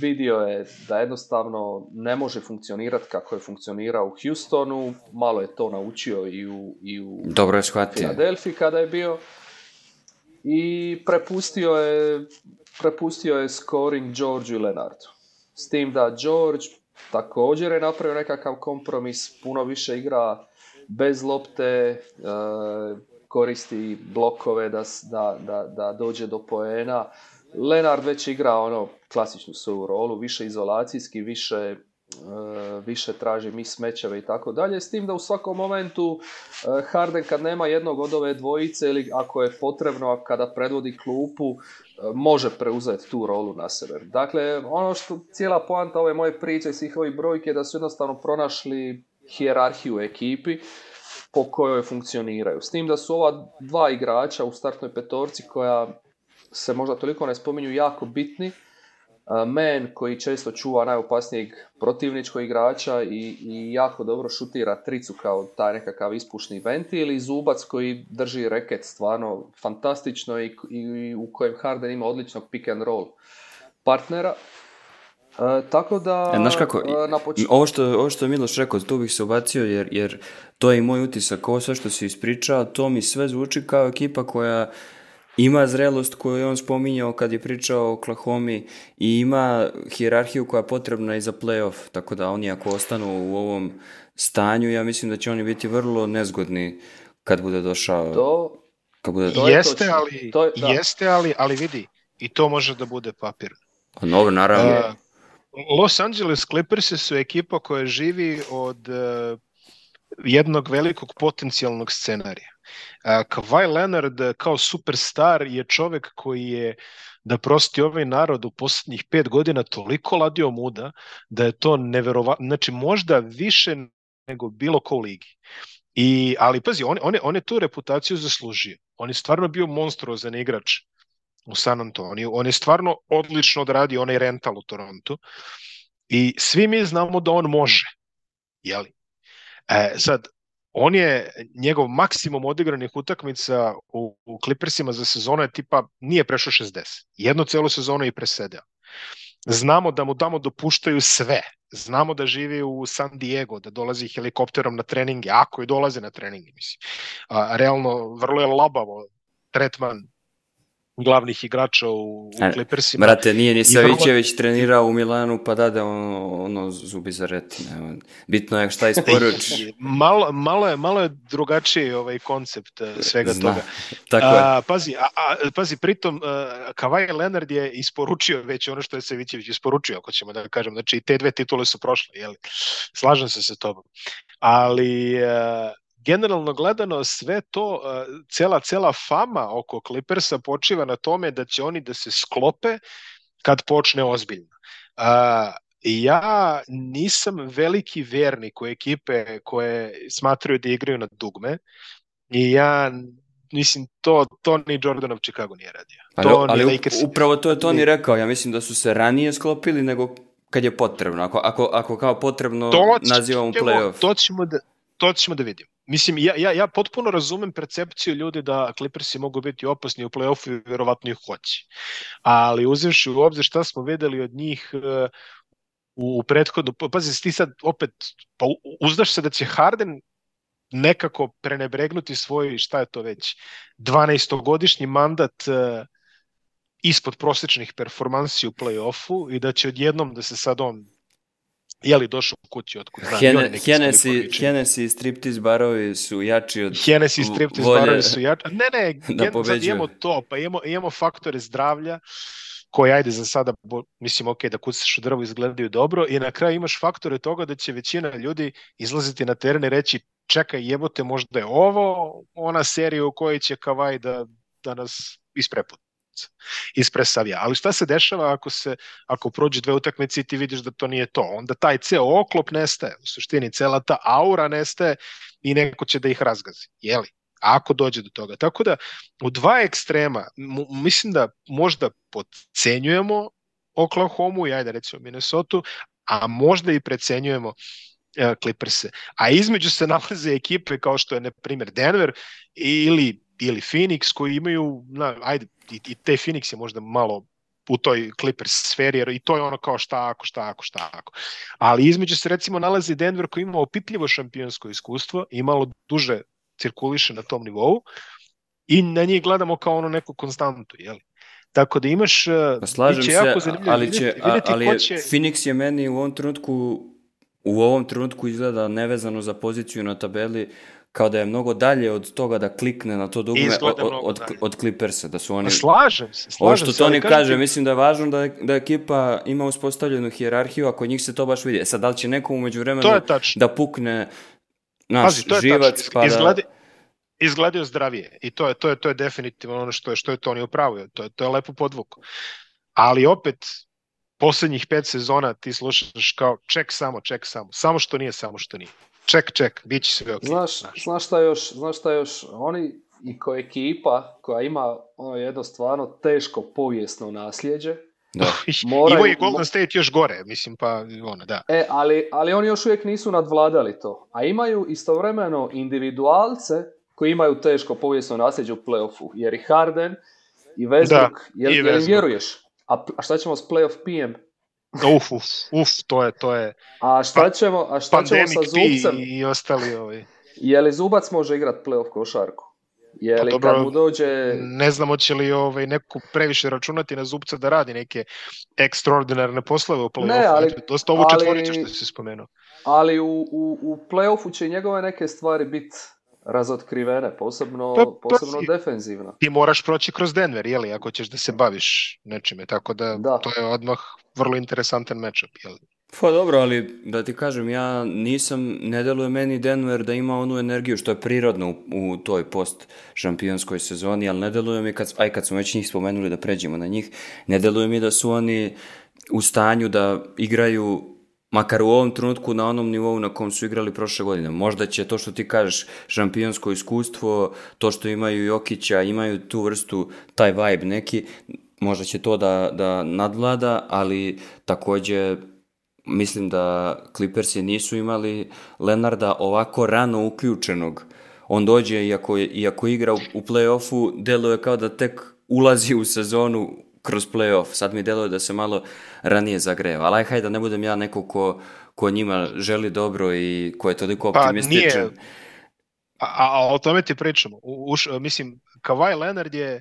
Vidio je da jednostavno ne može funkcionirati kako je funkcionirao u Houstonu, malo je to naučio i u, i u Dobro je Philadelphia kada je bio i prepustio je, prepustio je scoring Georgeu Leonardu. S tim da George Također je napravio nekakav kompromis, puno više igra bez lopte, e, koristi blokove da, da, da, da dođe do poena. Lenard već igra ono klasičnu svoju rolu, više izolacijski, više E, više traži mi smećeve i tako dalje. S tim da u svakom momentu e, Harden kad nema jednog od ove dvojice ili ako je potrebno kada predvodi klupu e, može preuzeti tu rolu na sebe. Dakle, ono što cijela poanta ove moje priče i svih ovih brojke je da su jednostavno pronašli hijerarhiju ekipi po kojoj funkcioniraju. S tim da su ova dva igrača u startnoj petorci koja se možda toliko ne spominju jako bitni, men koji često čuva najopasnijeg protivničkog igrača i, i jako dobro šutira tricu kao taj nekakav ispušni ventil i zubac koji drži reket stvarno fantastično i, i u kojem Harden ima odličnog pick and roll partnera. E, tako da... E, znaš kako, e, na ovo, što, ovo što je Miloš rekao, tu bih se ubacio jer, jer to je i moj utisak, ovo sve što si ispričao, to mi sve zvuči kao ekipa koja ima zrelost koju je on spominjao kad je pričao o Oklahoma i ima hijerarhiju koja je potrebna i za playoff, tako da oni ako ostanu u ovom stanju, ja mislim da će oni biti vrlo nezgodni kad bude došao. To, kad bude to jeste, je ali, to je, da. jeste ali, ali vidi, i to može da bude papir. Novo, pa naravno. Uh, Los Angeles Clippers su ekipa koja živi od uh, jednog velikog potencijalnog scenarija. Kawhi Leonard e, kao superstar je čovek koji je da prosti ovaj narod u poslednjih pet godina toliko ladio muda da je to neverovatno, znači možda više nego bilo ko u ligi. I, ali pazi, on, on, je, on je tu reputaciju zaslužio. On je stvarno bio monstruozan igrač u San Antonio. On je stvarno odlično odradio onaj rental u Torontu. I svi mi znamo da on može. Jeli? E, sad, on je njegov maksimum odigranih utakmica u, u Clippersima za sezonu je tipa nije prešao 60. Jednu celu sezonu je presedeo. Znamo da mu tamo dopuštaju sve. Znamo da živi u San Diego, da dolazi helikopterom na treninge, ako i dolazi na treninge, mislim. A, realno, vrlo je labavo tretman glavnih igrača u, u e, Clippersima. Brate, nije ni Savićević trenirao u Milanu, pa da, da, ono, ono zubi za retine. Bitno je šta isporuči. (laughs) malo, malo, je, malo je drugačiji ovaj koncept e, svega Zna. toga. (laughs) Tako je. A, pazi, a, a, pazi, pritom, a, e, Kavaj Leonard je isporučio već ono što je Savićević isporučio, ako ćemo da kažem. Znači, i te dve titule su prošle, jeli? Slažem se sa tobom. Ali... A, generalno gledano sve to, e, cela, cela fama oko Clippersa počiva na tome da će oni da se sklope kad počne ozbiljno. Uh, ja nisam veliki vernik u ekipe koje smatraju da igraju na dugme i ja mislim, to Tony Jordan of Chicago nije radio. Pa ali, Tony ali Lakers... upravo to je Tony rekao, ja mislim da su se ranije sklopili nego kad je potrebno, ako, ako, ako kao potrebno to nazivamo playoff. To ćemo da, to ćemo da vidimo. Mislim, ja, ja, ja potpuno razumem percepciju ljudi da Clippersi mogu biti opasni u play-offu i verovatno ih hoće. Ali uzevši u obzir šta smo videli od njih e, u, u prethodu, pa, pazi, ti sad opet, pa uzdaš se da će Harden nekako prenebregnuti svoj, šta je to već, 12-godišnji mandat e, ispod prosečnih performansi u play-offu i da će odjednom da se sad on je li došao u kući otkud znam. Hene, Hennessy, Hennessy striptiz barovi su jači od Hennessy striptiz volje... barovi su jači. Ne, ne, (laughs) da gen, imamo to, pa imamo, imamo faktore zdravlja koji ajde za sada, bo, mislim, ok, da kucaš u drvo izgledaju dobro i na kraju imaš faktore toga da će većina ljudi izlaziti na teren i reći čekaj jebote, možda je ovo ona serija u kojoj će Kavaj da, da nas ispreput utakmica ispred Savija. Ali šta se dešava ako se ako prođe dve utakmice i ti vidiš da to nije to? Onda taj ceo oklop nestaje, u suštini cela ta aura nestaje i neko će da ih razgazi, je li? ako dođe do toga. Tako da, u dva ekstrema, mislim da možda podcenjujemo Oklahoma i ajde recimo Minnesota, a možda i precenjujemo Clippers. -e. A između se (laughs) nalaze ekipe kao što je, na primjer, Denver ili ili Phoenix koji imaju, na, ajde, i, i te Phoenix je možda malo u toj Clippers sferi, jer i to je ono kao šta ako, šta ako, šta ako. Ali između se recimo nalazi Denver koji ima opipljivo šampionsko iskustvo i malo duže cirkuliše na tom nivou i na njih gledamo kao ono neku konstantu, jeli? Tako da imaš... E, pa slažem se, jako ali, će, vidjeti, ali je, će... Phoenix je meni u ovom trenutku u ovom trenutku izgleda nevezano za poziciju na tabeli kao da je mnogo dalje od toga da klikne na to dugme od, od, od Clippersa, da su oni... Pa slažem se, slažem se. što se, Toni kaže, ti... mislim da je važno da, da ekipa ima uspostavljenu hijerarhiju, a kod njih se to baš vidi. E sad, da li će neko umeđu vremenu da pukne naš Pazi, to je živac, tačno. pa da... Izgledi izgledaju zdravije i to je to je to je definitivno ono što je što je Toni upravo to je to je lepo podvuk. Ali opet poslednjih pet sezona ti slušaš kao ček samo, ček samo, samo što nije, samo što nije ček, ček, bit će sve ok. Znaš, znaš. znaš šta još, znaš šta još, oni i ko ekipa koja ima ono jedno stvarno teško povijesno nasljeđe, da. (laughs) Moraju, Ivo je Golden State još gore, mislim, pa ono, da. E, ali, ali oni još uvijek nisu nadvladali to. A imaju istovremeno individualce koji imaju teško povijesno nasljeđe u playoffu. Jer i Harden i Westbrook, da, jer, jer im vjeruješ. A, a šta ćemo s playoff PM? Uf, uf, uf, to je, to je. A šta pa- ćemo, a šta ćemo sa Zubcem? I, i ostali ovi. Je li Zubac može igrat playoff košarku? Je pa li pa dobro, kad mu dođe... Ne znam hoće li ovaj, neku previše računati na Zubca da radi neke ekstraordinarne poslove u play-offu. Ne, ali, Dosta ovo ali, što si spomenuo. Ali u, u, u play-offu će njegove neke stvari biti razotkrivene, posebno, to, to posebno si, defenzivno. Ti moraš proći kroz Denver, je li, ako ćeš da se baviš nečime, tako da, da. to je odmah vrlo interesantan matchup, jeli? Pa dobro, ali da ti kažem, ja nisam, ne deluje meni Denver da ima onu energiju što je prirodno u, u toj post šampionskoj sezoni, ali ne deluje mi, kad, aj kad smo već njih spomenuli da pređemo na njih, ne deluje mi da su oni u stanju da igraju makar u ovom trenutku na onom nivou na kom su igrali prošle godine. Možda će to što ti kažeš, šampionsko iskustvo, to što imaju Jokića, imaju tu vrstu, taj vibe neki, možda će to da, da nadvlada, ali takođe mislim da Clippersi nisu imali Lenarda ovako rano uključenog. On dođe, iako, iako igra u, u play-offu, deluje kao da tek ulazi u sezonu kroz playoff. Sad mi deluje da se malo ranije zagreva. Ali hajde da ne budem ja neko ko, ko njima želi dobro i ko je toliko optimističan. Pa nije, a, a o tome ti pričamo. U, uš, mislim, Kawhi Leonard je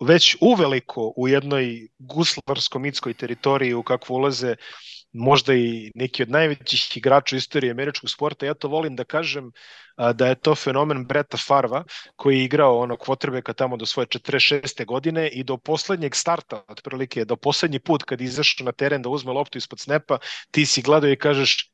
već uveliko u jednoj guslarsko mitskoj teritoriji u kakvu ulaze uh, možda i neki od najvećih igrača u istoriji američkog sporta. Ja to volim da kažem da je to fenomen Breta Farva koji je igrao ono kvotrbeka tamo do svoje 46. godine i do poslednjeg starta otprilike, do poslednji put kad izašao na teren da uzme loptu ispod snepa, ti si gledao i kažeš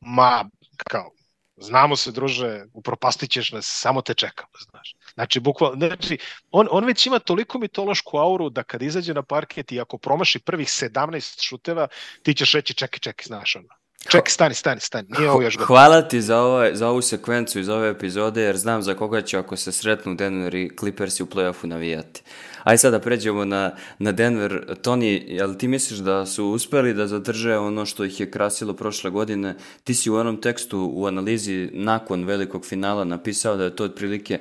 ma kao znamo se druže, upropastit ćeš nas, samo te čekam, znaš. Znači, bukvalno, znači, on, on već ima toliko mitološku auru da kad izađe na parket i ako promaši prvih 17 šuteva, ti ćeš reći čekaj, čekaj, znaš, ono. Ček, stani, stani, stani, nije ovo još gotovo. Hvala ti za, ovo, ovaj- za ovu sekvencu iz ove epizode, jer znam za koga će ako se sretnu Denver i Clippersi u playoffu navijati. Aj sada pređemo na, na Denver. Toni, jel ti misliš da su uspeli da zadrže ono što ih je krasilo prošle godine? Ti si u onom tekstu u analizi nakon velikog finala napisao da je to otprilike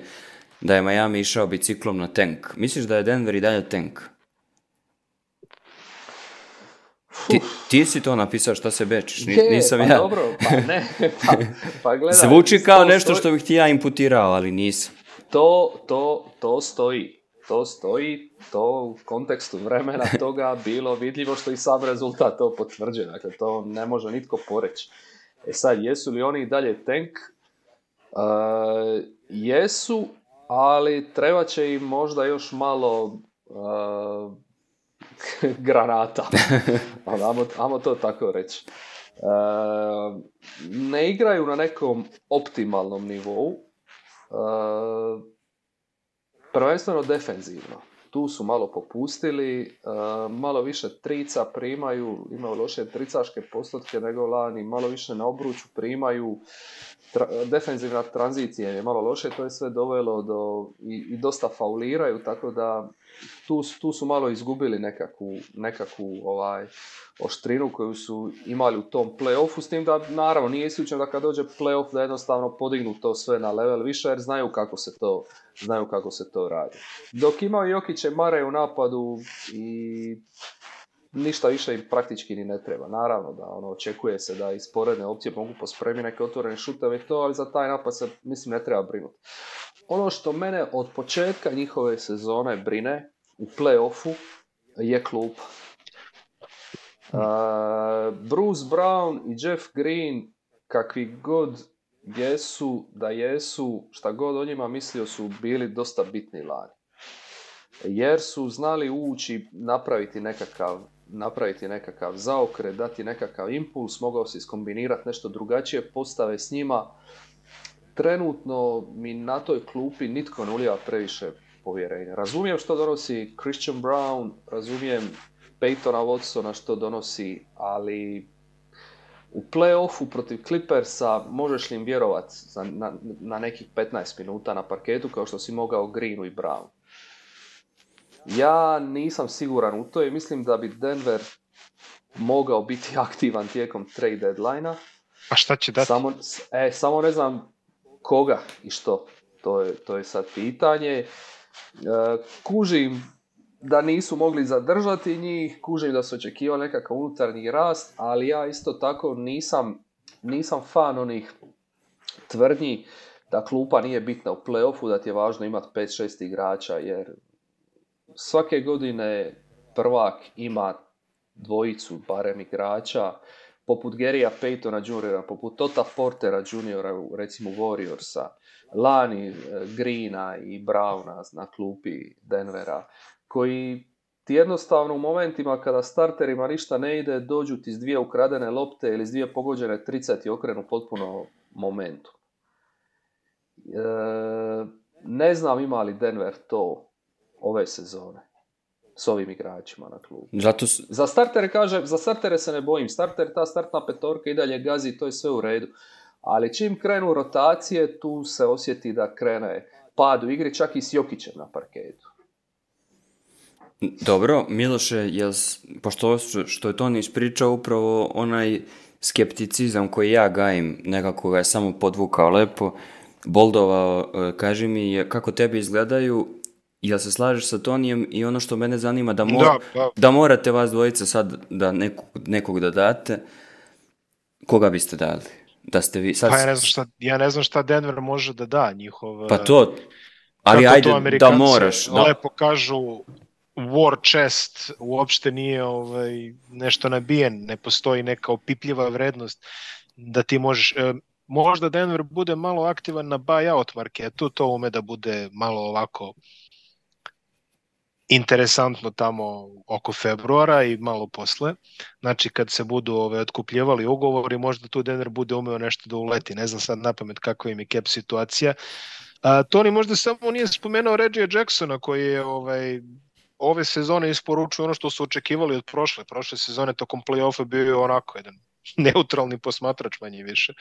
da je Miami išao biciklom na tank. Misliš da je Denver i dalje tank? Ti, ti si to napisao, šta se bečiš? Ni, je, nisam pa ja. dobro, pa ne. (laughs) Pa, pa gledaj, Zvuči kao nešto što bih ti ja imputirao, ali nisam. To, to, to stoji. To stoji, to u kontekstu vremena (laughs) toga bilo vidljivo što i sam rezultat to potvrđuje. Dakle, to ne može nitko poreći. E sad, jesu li oni i dalje tank? Uh, jesu, ali treba će im možda još malo Uh, (laughs) granata. amo, (laughs) amo to tako reći. E, ne igraju na nekom optimalnom nivou, e, prvenstveno defenzivno. Tu su malo popustili, e, malo više trica primaju, imaju loše tricaške postotke nego lani, malo više na obruću primaju, tra- defenzivna tranzicija je malo loše, to je sve dovelo do, i, i dosta fauliraju, tako da tu, tu su malo izgubili nekakvu, nekakvu ovaj, oštrinu koju su imali u tom play-offu, s tim da naravno nije isključeno da kad dođe play-off da jednostavno podignu to sve na level više jer znaju kako se to, znaju kako se to radi. Dok imaju Jokiće Mare u napadu i ništa više im praktički ni ne treba. Naravno da ono, očekuje se da isporedne opcije mogu pospremi neke otvorene šuteve i to, ali za taj napad se mislim ne treba brinuti. Ono što mene od početka njihove sezone brine u play-offu je klub. Uh, Bruce Brown i Jeff Green, kakvi god jesu, da jesu, šta god o njima mislio, su bili dosta bitni lani. Jer su znali ući, napraviti nekakav, napraviti nekakav zaokret, dati nekakav impuls, mogao se iskombinirati nešto drugačije, postave s njima, trenutno mi na toj klupi nitko ne ulijeva previše povjerenja. Razumijem što donosi Christian Brown, razumijem Peytona Watsona što donosi, ali u play-offu protiv Clippersa možeš li im vjerovat za, na, na, nekih 15 minuta na parketu kao što si mogao Greenu i Brown. Ja nisam siguran u to i mislim da bi Denver mogao biti (laughs) aktivan tijekom trade deadline-a. A šta će dati? Samo, e, samo ne znam koga i što? To je, to je sad pitanje. E, kužim da nisu mogli zadržati njih, kužim da su očekivao nekakav unutarnji rast, ali ja isto tako nisam, nisam fan onih tvrdnji da klupa nije bitna u playoffu, da ti je važno imati 5-6 igrača, jer svake godine prvak ima dvojicu barem igrača poput Gerija Paytona Juniora, poput Tota Portera Juniora, recimo Warriorsa, Lani eh, Greena i Browna na klupi Denvera, koji ti jednostavno u momentima kada starterima ništa ne ide, dođu ti s dvije ukradene lopte ili s dvije pogođene trice ti okrenu potpuno momentu. E, eh, ne znam ima li Denver to ove sezone s ovim igračima na klubu. Zato s... Za startere kaže, za startere se ne bojim. Starter, ta startna petorka i dalje gazi, to je sve u redu. Ali čim krenu rotacije, tu se osjeti da krene pad u igri, čak i s Jokićem na parketu. Dobro, Miloše, jas, pošto što je Toni ispričao, upravo onaj skepticizam koji ja gajim, nekako ga je samo podvukao lepo, boldovao, e, kaži mi kako tebi izgledaju Jel se slažeš sa Tonijem i ono što mene zanima da, mor, da, da. da morate vas dvojica sad da nekog, nekog da date, koga biste dali? Da ste vi, sad... Pa ja ne, znam šta, ja ne znam šta Denver može da da njihov... Pa to, eh, ali ajde to da moraš. Da. Lepo kažu war chest uopšte nije ovaj, nešto nabijen, ne postoji neka opipljiva vrednost da ti možeš... Eh, možda Denver bude malo aktivan na buyout marketu, to ume da bude malo ovako interesantno tamo oko februara i malo posle. Znači kad se budu ove, otkupljivali ugovori, možda tu Denver bude umeo nešto da uleti. Ne znam sad na pamet kakva im je cap situacija. A, Tony možda samo nije spomenuo Reggie Jacksona koji je ovaj, ove sezone isporučuje ono što su očekivali od prošle. Prošle sezone tokom play-offa bio je onako jedan neutralni posmatrač manje više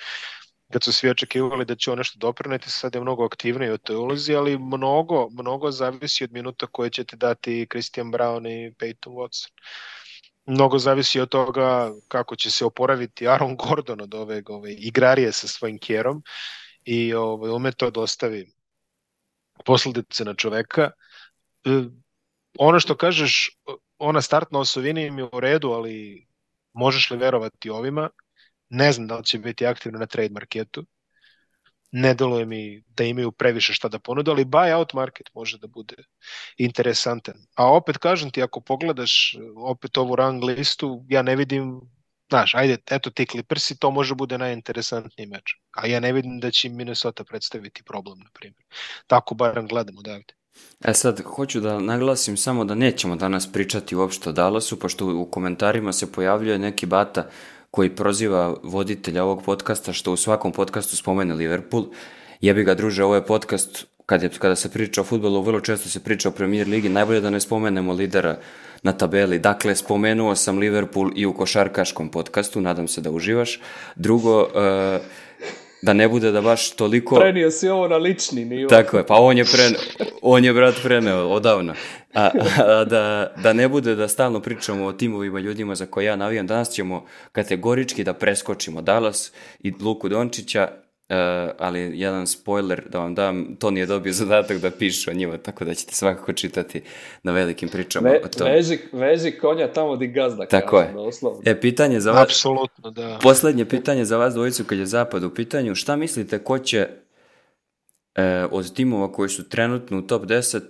kad su svi očekivali da će on nešto doprineti, sad je mnogo aktivniji u toj ulozi, ali mnogo, mnogo zavisi od minuta koje ćete dati Christian Brown i Peyton Watson. Mnogo zavisi od toga kako će se oporaviti Aaron Gordon od ove, ove igrarije sa svojim kjerom i ovaj, ume to dostavi posledice na čoveka. E, ono što kažeš, ona startna osovina im je u redu, ali možeš li verovati ovima? Ne znam da li će biti aktivno na trade marketu. Ne deluje mi da imaju previše šta da ponude, ali buy-out market može da bude interesantan. A opet kažem ti, ako pogledaš uh, opet ovu rang listu, ja ne vidim znaš, ajde, eto ti Clippersi, to može bude najinteresantniji meč. A ja ne vidim da će Minnesota predstaviti problem, na primjer. Tako barem gledamo odavde. E sad, hoću da naglasim samo da nećemo danas pričati uopšte o Dallasu, pošto u komentarima se pojavljuje neki bata koji proziva voditelja ovog podcasta što u svakom podcastu spomene Liverpool. Ja bi ga druže, ovo je podcast je, kada se priča o futbolu, vrlo često se priča o Premier Ligi, najbolje da ne spomenemo lidera na tabeli. Dakle, spomenuo sam Liverpool i u košarkaškom podcastu, nadam se da uživaš. Drugo, uh, da ne bude da baš toliko... Prenio si ovo na lični nivo. Tako je, pa on je, preneo, (laughs) on je brat preneo odavno. A, a, da, da ne bude da stalno pričamo o timovima, ljudima za koje ja navijam, danas ćemo kategorički da preskočimo Dallas i Luku Dončića Eh, ali jedan spoiler da vam dam, to nije dobio zadatak da pišu o njima, tako da ćete svakako čitati na velikim pričama Ve, o tom. Veži, veži konja tamo di gazda. Tako kažem, je. Doslovno. E, pitanje za vas... Apsolutno, da. Poslednje pitanje za vas dvojicu kad je zapad u pitanju. Šta mislite ko će e, od timova koji su trenutno u top 10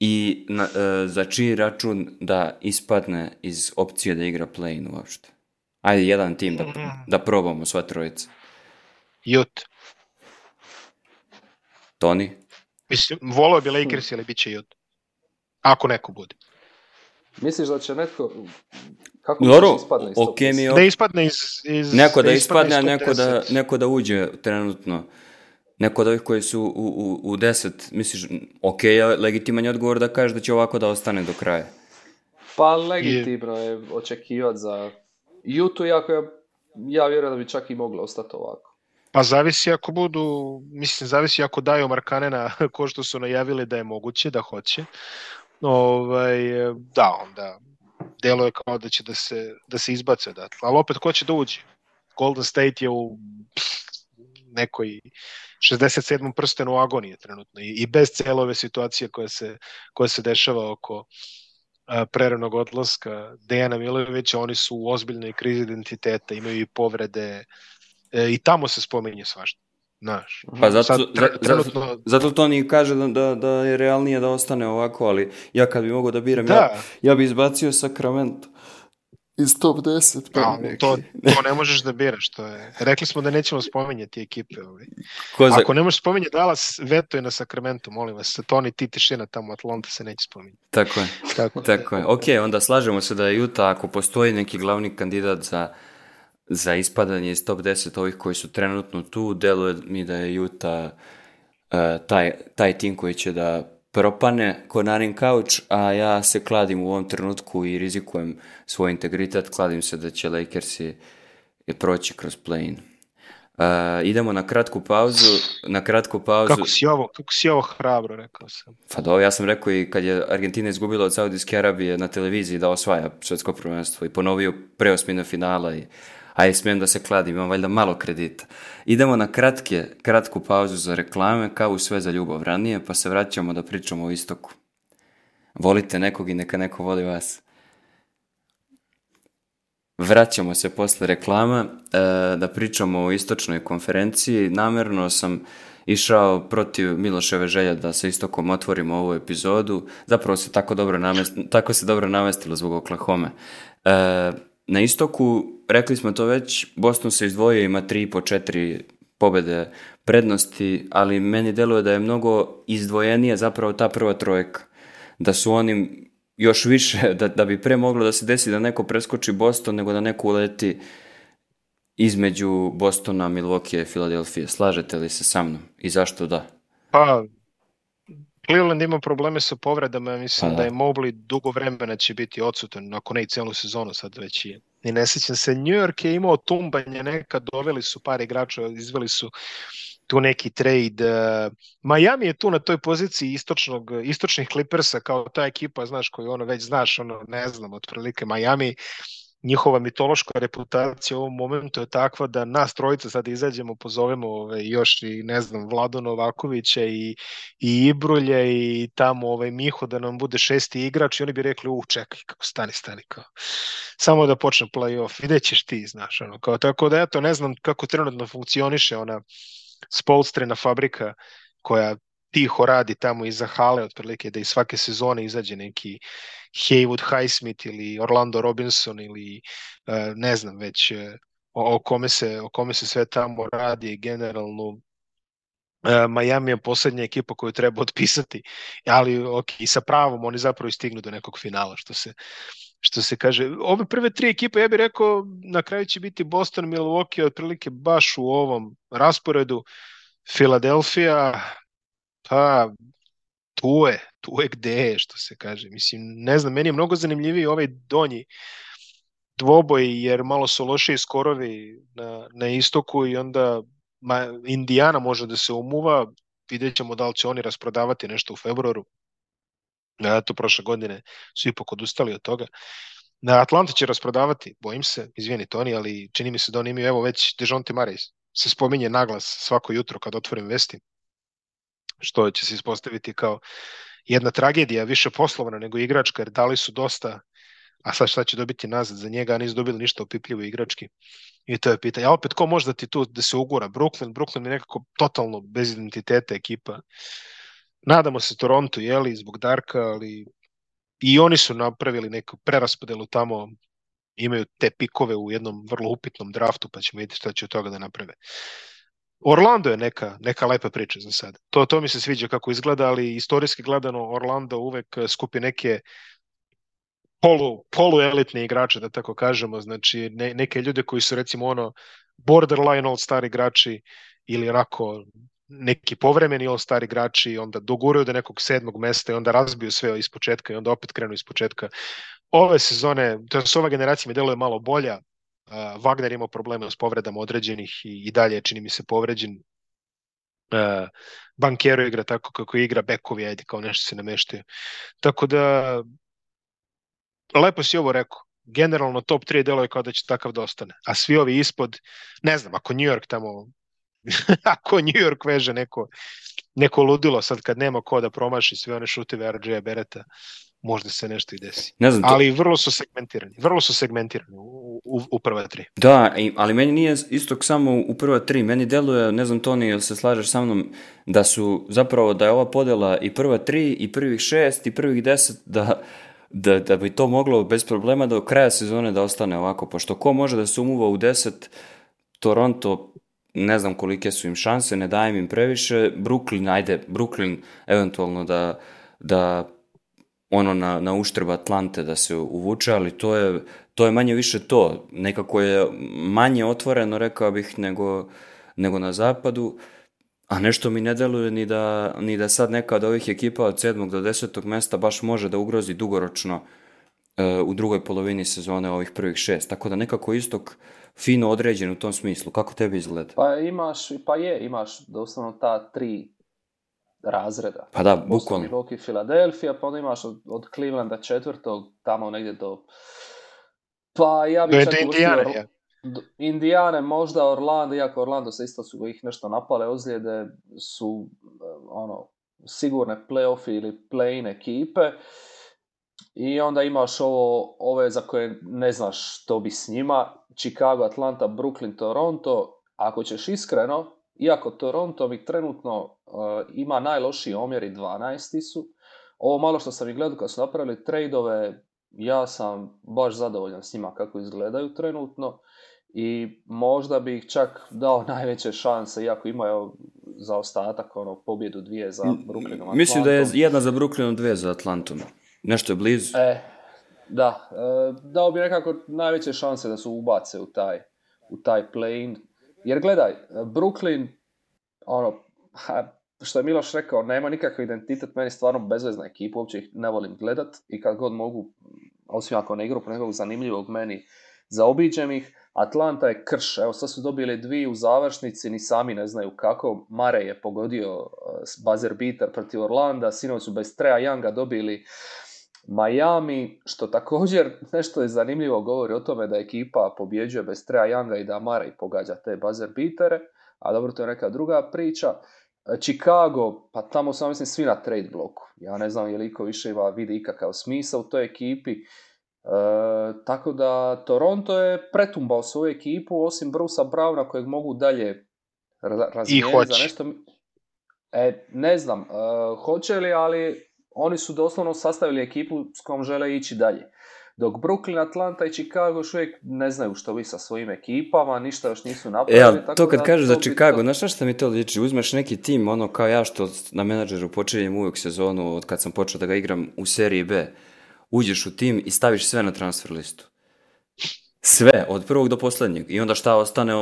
i na, e, za čiji račun da ispadne iz opcije da igra play-in uopšte? Ajde, jedan tim da, mm. da probamo, sva trojica. Jut. Toni? Mislim, volao bi Lakers, ili bit će Jut. Ako neko bude. Misliš da će neko... Kako Dobro, da ispadne iz okay, mi je... Da ispadne iz... iz neko da, da ispadne, a neko da, neko da uđe trenutno. Neko od ovih koji su u, u, u deset, misliš, ok, legitiman je odgovor da kažeš da će ovako da ostane do kraja. Pa legitimno je očekivati za Jutu, jako ja, ja vjerujem da bi čak i moglo ostati ovako. Pa zavisi ako budu, mislim, zavisi ako daju Markanena (laughs) ko što su najavili da je moguće, da hoće. Ovaj, da, onda delo je kao da će da se, da se izbace odatle. Ali opet, ko će da uđe? Golden State je u nekoj 67. prstenu agonije trenutno i, i bez celove situacije koja se, koja se dešava oko a, preranog odlaska Dejana Milovića, oni su u ozbiljnoj krizi identiteta, imaju i povrede uh, e, i tamo se spominje svašta. Znaš, pa zato, sad, trenutno... zato, zato Toni kaže da, da, da je realnije da ostane ovako, ali ja kad bi mogao da biram, da. Ja, ja bi izbacio Sacramento iz top 10. Pa no, to, to ne možeš da biraš. To je. Rekli smo da nećemo spominjati ekipe. Ovaj. Ko za... Ako ne možeš spominjati Dallas, veto je na Sacramento, molim vas. Toni, ti tišina tamo, Atlanta se neće spominjati. Tako je. Tako, Tako je. Ok, onda slažemo se da je Utah, ako postoji neki glavni kandidat za za ispadanje iz top 10 ovih koji su trenutno tu, deluje mi da je Juta uh, taj, taj tim koji će da propane ko kauč, a ja se kladim u ovom trenutku i rizikujem svoj integritet, kladim se da će Lakersi proći kroz play-in. Uh, idemo na kratku pauzu, na kratku pauzu. Kako si ovo, kako si ovo hrabro, rekao sam. Pa do, ja sam rekao i kad je Argentina izgubila od Saudijske Arabije na televiziji da osvaja svjetsko prvenstvo i ponovio preosmina finala i a i smijem da se kladim, imam valjda malo kredita. Idemo na kratke, kratku pauzu za reklame, kao i sve za ljubav ranije, pa se vraćamo da pričamo o istoku. Volite nekog i neka neko voli vas. Vraćamo se posle reklama e, da pričamo o istočnoj konferenciji. Namerno sam išao protiv Miloševe želje da sa istokom otvorimo ovu epizodu. Zapravo se tako dobro namestilo, tako se dobro namestilo zbog Oklahoma. E, Na istoku, rekli smo to već, Boston se izdvojio ima 3,5-4 pobede prednosti, ali meni deluje da je mnogo izdvojenija zapravo ta prva trojka. Da su oni još više, (laughs) da, da bi pre moglo da se desi da neko preskoči Boston nego da neko uleti između Bostona, Milwaukee i Filadelfije. Slažete li se sa mnom i zašto da? Pa, Cleveland ima probleme sa povredama, mislim pa da. da je Mobley dugo vremena će biti odsutan, ako ne i celu sezonu sad već je. I ne sećam se, New York je imao tumbanje neka, doveli su par igrača, izveli su tu neki trade. Eh, Miami je tu na toj poziciji istočnog, istočnih Clippersa kao ta ekipa, znaš, koju ono već znaš, ono, ne znam, otprilike Miami njihova mitološka reputacija u ovom momentu je takva da nas trojica sad izađemo, pozovemo ove, još i ne znam, Vlado Novakovića i, i Ibrulje i tamo ovaj Miho da nam bude šesti igrač i oni bi rekli, uh, čekaj, kako stani, stani, kao, samo da počne play-off, videćeš ti, znaš, ono, kao, tako da eto, ne znam kako trenutno funkcioniše ona spolstrena fabrika koja tiho radi tamo iza hale, otprilike da iz svake sezone izađe neki Haywood Highsmith ili Orlando Robinson ili e, ne znam već e, o, o, kome se, o kome se sve tamo radi generalno e, Miami je poslednja ekipa koju treba otpisati, ali ok, i sa pravom oni zapravo stignu do nekog finala, što se, što se kaže. Ove prve tri ekipe, ja bih rekao, na kraju će biti Boston, Milwaukee, otprilike baš u ovom rasporedu. Filadelfija, pa tu je, tu je gde je, što se kaže. Mislim, ne znam, meni je mnogo zanimljiviji ovaj donji dvoboj, jer malo su loše skorovi na, na istoku i onda ma, Indijana može da se umuva, vidjet ćemo da li će oni rasprodavati nešto u februaru. Ja, to prošle godine su ipak odustali od toga. Na Atlanta će rasprodavati, bojim se, izvini Toni, ali čini mi se da oni imaju, evo već Dejonte Maris se spominje naglas svako jutro kad otvorim vesti što će se ispostaviti kao jedna tragedija, više poslovna nego igračka, jer dali su dosta, a sad šta će dobiti nazad za njega, a nisu dobili ništa opipljivo igrački. I to je pitanje. A opet, ko može da ti tu da se ugura? Brooklyn, Brooklyn je nekako totalno bez identiteta ekipa. Nadamo se Toronto, jeli, zbog Darka, ali i oni su napravili neku preraspodelu tamo, imaju te pikove u jednom vrlo upitnom draftu, pa ćemo vidjeti šta će od toga da naprave. Orlando je neka, neka lepa priča za sad. To, to mi se sviđa kako izgleda, ali istorijski gledano Orlando uvek skupi neke polu, polu elitne igrače, da tako kažemo, znači ne, neke ljude koji su recimo ono borderline all-star igrači ili rako neki povremeni all-star igrači, onda doguraju do nekog sedmog mesta i onda razbiju sve iz početka i onda opet krenu iz početka. Ove sezone, to je s ova generacija mi deluje malo bolja, Wagner imao probleme s povredama određenih i, i dalje čini mi se povređen uh, Bankero igra tako kako igra, bekovi, ajde, kao nešto se nameštaju. Tako da, lepo si ovo rekao, generalno top 3 delo je kao da će takav da ostane. A svi ovi ispod, ne znam, ako New York tamo, (laughs) ako New York veže neko, neko ludilo sad kad nema ko da promaši sve one šute RJ Bereta, možda se nešto i desi. Ne znam, to... Ali vrlo su segmentirani, vrlo su segmentirani u, u, u prva tri. Da, ali meni nije istok samo u prva tri, meni deluje, ne znam Toni, jel se slažeš sa mnom, da su zapravo da je ova podela i prva tri, i prvih šest, i prvih deset, da, da, da bi to moglo bez problema do kraja sezone da ostane ovako, pošto ko može da se umuva u deset, Toronto ne znam kolike su im šanse, ne dajem im previše, Brooklyn, ajde, Brooklyn eventualno da, da ono na, na uštrb Atlante da se uvuče, ali to je, to je manje više to. Nekako je manje otvoreno, rekao bih, nego, nego na zapadu, a nešto mi ne deluje ni da, ni da sad neka od ovih ekipa od 7. do 10. mesta baš može da ugrozi dugoročno e, u drugoj polovini sezone ovih prvih šest. Tako da nekako istok fino određen u tom smislu. Kako tebi izgleda? Pa imaš, pa je, imaš doslovno ta tri razreda. Pa da, bukvalno. Milwaukee, Filadelfija, pa onda imaš od, od Clevelanda četvrtog, tamo negdje do... Pa ja bih čak Indiana, ja. Indijane, možda Orlando, iako Orlando se isto su ih nešto napale, ozljede su eh, ono, sigurne play ili play-in ekipe. I onda imaš ovo, ove za koje ne znaš što bi s njima. Chicago, Atlanta, Brooklyn, Toronto. Ako ćeš iskreno, Iako Toronto mi trenutno uh, ima najlošiji omjer i 12. su, ovo malo što sam i gledao kad su napravili tradeove, ja sam baš zadovoljan s njima kako izgledaju trenutno i možda bi ih čak dao (laughs) najveće šanse, iako imaju za ostatak ono, pobjedu dvije za Brooklynom Atlantom. Mislim da je jedna za Brooklynom, dvije za Atlantom. Nešto je blizu. E, da, e, dao bi nekako najveće šanse da se ubace u taj, u taj plane Jer gledaj, Brooklyn, ono, ha, što je Miloš rekao, nema nikakav identitet, meni stvarno bezvezna ekipa, uopće ih ne volim gledat i kad god mogu, osim ako ne igru po nekog zanimljivog meni, zaobiđem ih. Atlanta je krš, evo sad su dobili dvije u završnici, ni sami ne znaju kako. Mare je pogodio eh, buzzer beater protiv Orlanda, sinovi su bez Treja Younga dobili Miami, što također (laughs) nešto je zanimljivo govori o tome da ekipa pobjeđuje bez Treja Younga i da Mara i pogađa te buzzer bitere, a dobro to je neka druga priča. E, Chicago, pa tamo sam mislim svi na trade bloku. Ja ne znam je li iko više ima vidi ikakav smisao u toj ekipi. E, tako da Toronto je pretumbao svoju ekipu, osim Brusa Browna kojeg mogu dalje razmijeniti za nešto. E, ne znam, e, hoće li, ali oni su doslovno sastavili ekipu s kojom žele ići dalje. Dok Brooklyn, Atlanta i Chicago još uvijek ne znaju što bi sa svojim ekipama, ništa još nisu napravili. Ja, e, to kad da kažeš za Chicago, znaš šta mi to liči? Uzmeš neki tim, ono kao ja što na menadžeru počinjem uvijek sezonu od kad sam počeo da ga igram u seriji B. Uđeš u tim i staviš sve na transfer listu sve, od prvog do poslednjeg. I onda šta ostane,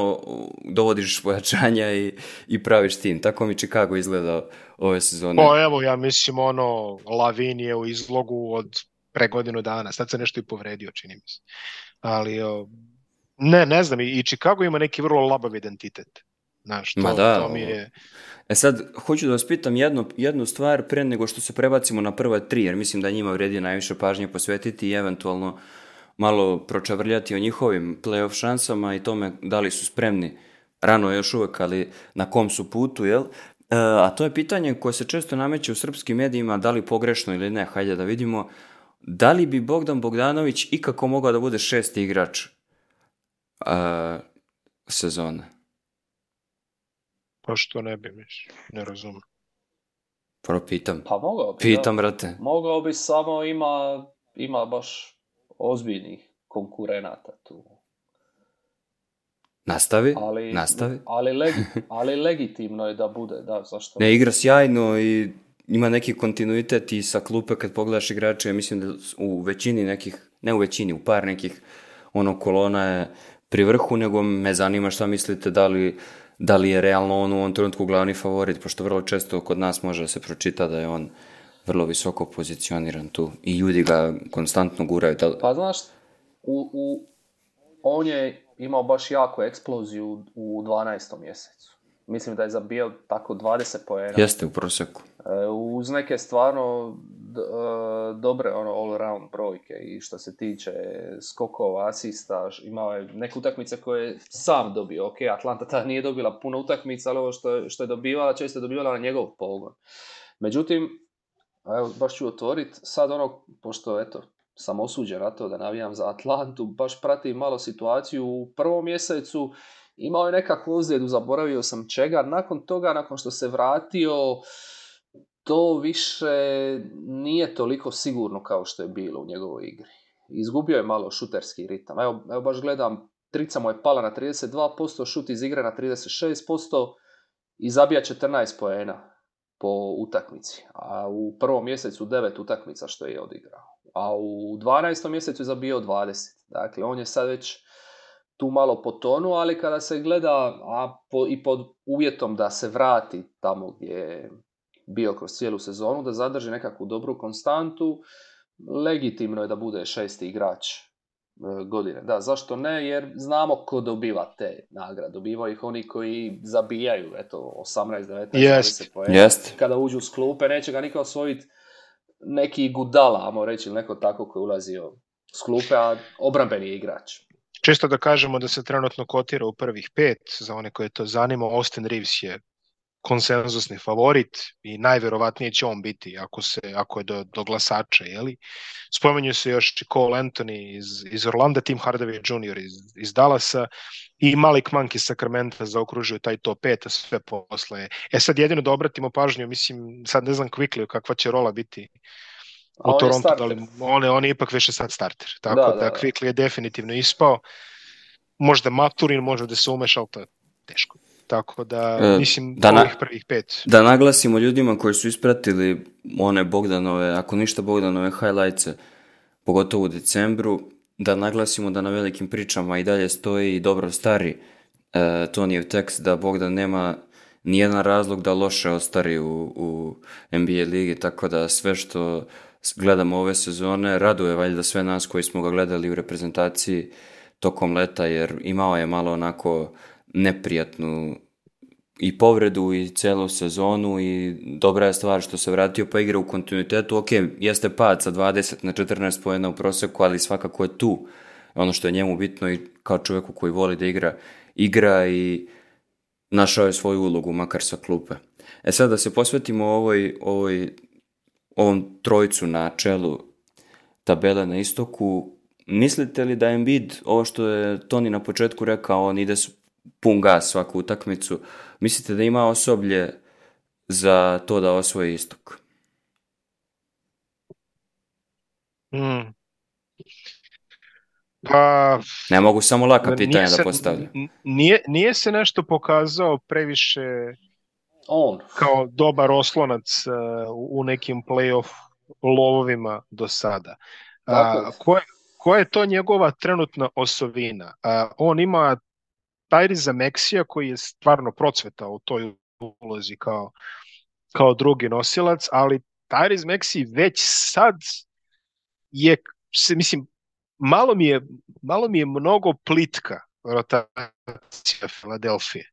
dovodiš pojačanja i, i praviš tim. Tako mi Chicago izgleda ove sezone. Pa evo, ja mislim, ono, Lavin je u izlogu od pre godinu dana. Sad se nešto i povredio, čini mi se. Ali, o, ne, ne znam, i Chicago ima neki vrlo labav identitet. Znaš, to, da, to mi je... E sad, hoću da vas pitam jednu, jednu stvar pre nego što se prebacimo na prva tri, jer mislim da njima vredi najviše pažnje posvetiti i eventualno uh, malo pročavrljati o njihovim playoff šansama i tome da li su spremni rano još uvek, ali na kom su putu, jel? E, a to je pitanje koje se često nameće u srpskim medijima, da li pogrešno ili ne, hajde da vidimo, da li bi Bogdan Bogdanović ikako mogao da bude šesti igrač e, sezone? Pa što ne bi, mislim, ne razumem. Prvo pitam. Pa mogao bi. Da. Pitam, da. brate. Mogao bi, samo ima, ima baš ozbiljnih konkurenata tu. Nastavi, ali, nastavi. Ali, leg, (laughs) ali legitimno je da bude, da, zašto? Ne, igra sjajno i ima neki kontinuitet i sa klupe kad pogledaš igrače, ja mislim da u većini nekih, ne u većini, u par nekih ono kolona je pri vrhu, nego me zanima šta mislite da li, da li je realno on u ovom trenutku glavni favorit, pošto vrlo često kod nas može da se pročita da je on uh, vrlo visoko pozicioniran tu i ljudi ga konstantno guraju. Da... Pa znaš, u, u, on je imao baš jako eksploziju u 12. mjesecu. Mislim da je zabio tako 20 poena. Jeste u proseku. E, uz neke stvarno d, e, dobre ono all-around brojke i što se tiče skokova, asista, imao je neku utakmice koje je sam dobio. Ok, Atlanta ta nije dobila puno utakmica, ali ovo što je, što je dobivala, često je dobivala na njegov pogon. Međutim, A evo, baš ću otvoriti sad ono, pošto eto, sam osuđen na to da navijam za Atlantu, baš pratim malo situaciju u prvom mjesecu, imao je nekakvu ozljedu, zaboravio sam čega, nakon toga, nakon što se vratio, to više nije toliko sigurno kao što je bilo u njegovoj igri. Izgubio je malo šuterski ritam. Evo, evo baš gledam, trica mu je pala na 32%, šut iz igre na 36% i zabija 14 poena po utakmici, a u prvom mjesecu devet utakmica što je odigrao, a u 12. mjesecu je zabio 20. Dakle, on je sad već tu malo po tonu, ali kada se gleda a po, i pod uvjetom da se vrati tamo gdje je bio kroz cijelu sezonu, da zadrži nekakvu dobru konstantu, legitimno je da bude šesti igrač E, godine. Da, zašto ne? Jer znamo ko dobiva te nagrade. Dobivaju ih oni koji zabijaju, eto, 18, 19, yes. 20 pojena. Yes. Kada uđu s klupe, neće ga niko osvojiti neki gudala, amo reći, ili neko tako koji ulazi s klupe, a obrambeni je igrač. Čisto da kažemo da se trenutno kotira u prvih pet, za one koje to zanima, Austin Reeves je konsenzusni favorit i najverovatnije će on biti ako se ako je do, do glasača je li spomenju se još Cole Anthony iz iz Orlanda Tim Hardaway Jr iz iz Dallasa i Malik Monk iz Sacramento zaokružuju taj top 5 a sve posle e sad jedino da obratimo pažnju mislim sad ne znam Quickly kakva će rola biti u on Toronto da li on on je ipak više sad starter tako da, da, da, da. Quickly je definitivno ispao možda Maturin može da se umešao to je teško tako da e, mislim da ovih prvih pet. Da naglasimo ljudima koji su ispratili one Bogdanove, ako ništa Bogdanove highlightse, pogotovo u decembru, da naglasimo da na velikim pričama i dalje stoji dobro stari e, Tonijev tekst da Bogdan nema nijedan razlog da loše ostari u, u NBA ligi, tako da sve što gledamo ove sezone raduje valjda sve nas koji smo ga gledali u reprezentaciji tokom leta jer imao je malo onako neprijatnu i povredu i celu sezonu i dobra je stvar što se vratio pa igra u kontinuitetu. Ok, jeste pad sa 20 na 14 pojena u proseku, ali svakako je tu ono što je njemu bitno i kao čoveku koji voli da igra, igra i našao je svoju ulogu, makar sa klupe. E sad da se posvetimo ovoj, ovoj, ovom trojcu na čelu tabele na istoku, mislite li da Embiid, ovo što je Toni na početku rekao, on ide pun gas svaku utakmicu. Mislite da ima osoblje za to da osvoji istok? Mm. Pa, ne mogu samo laka pitanja da se, da postavljam. Nije, nije se nešto pokazao previše on kao dobar oslonac uh, u nekim playoff lovovima do sada. Dakle. Uh, koja, koja je to njegova trenutna osovina? Uh, on ima Tyriza Maxija koji je stvarno procvetao u toj ulozi kao, kao drugi nosilac, ali Tyrese Maxi već sad je, se, mislim, malo mi je, malo mi je mnogo plitka rotacija Filadelfije.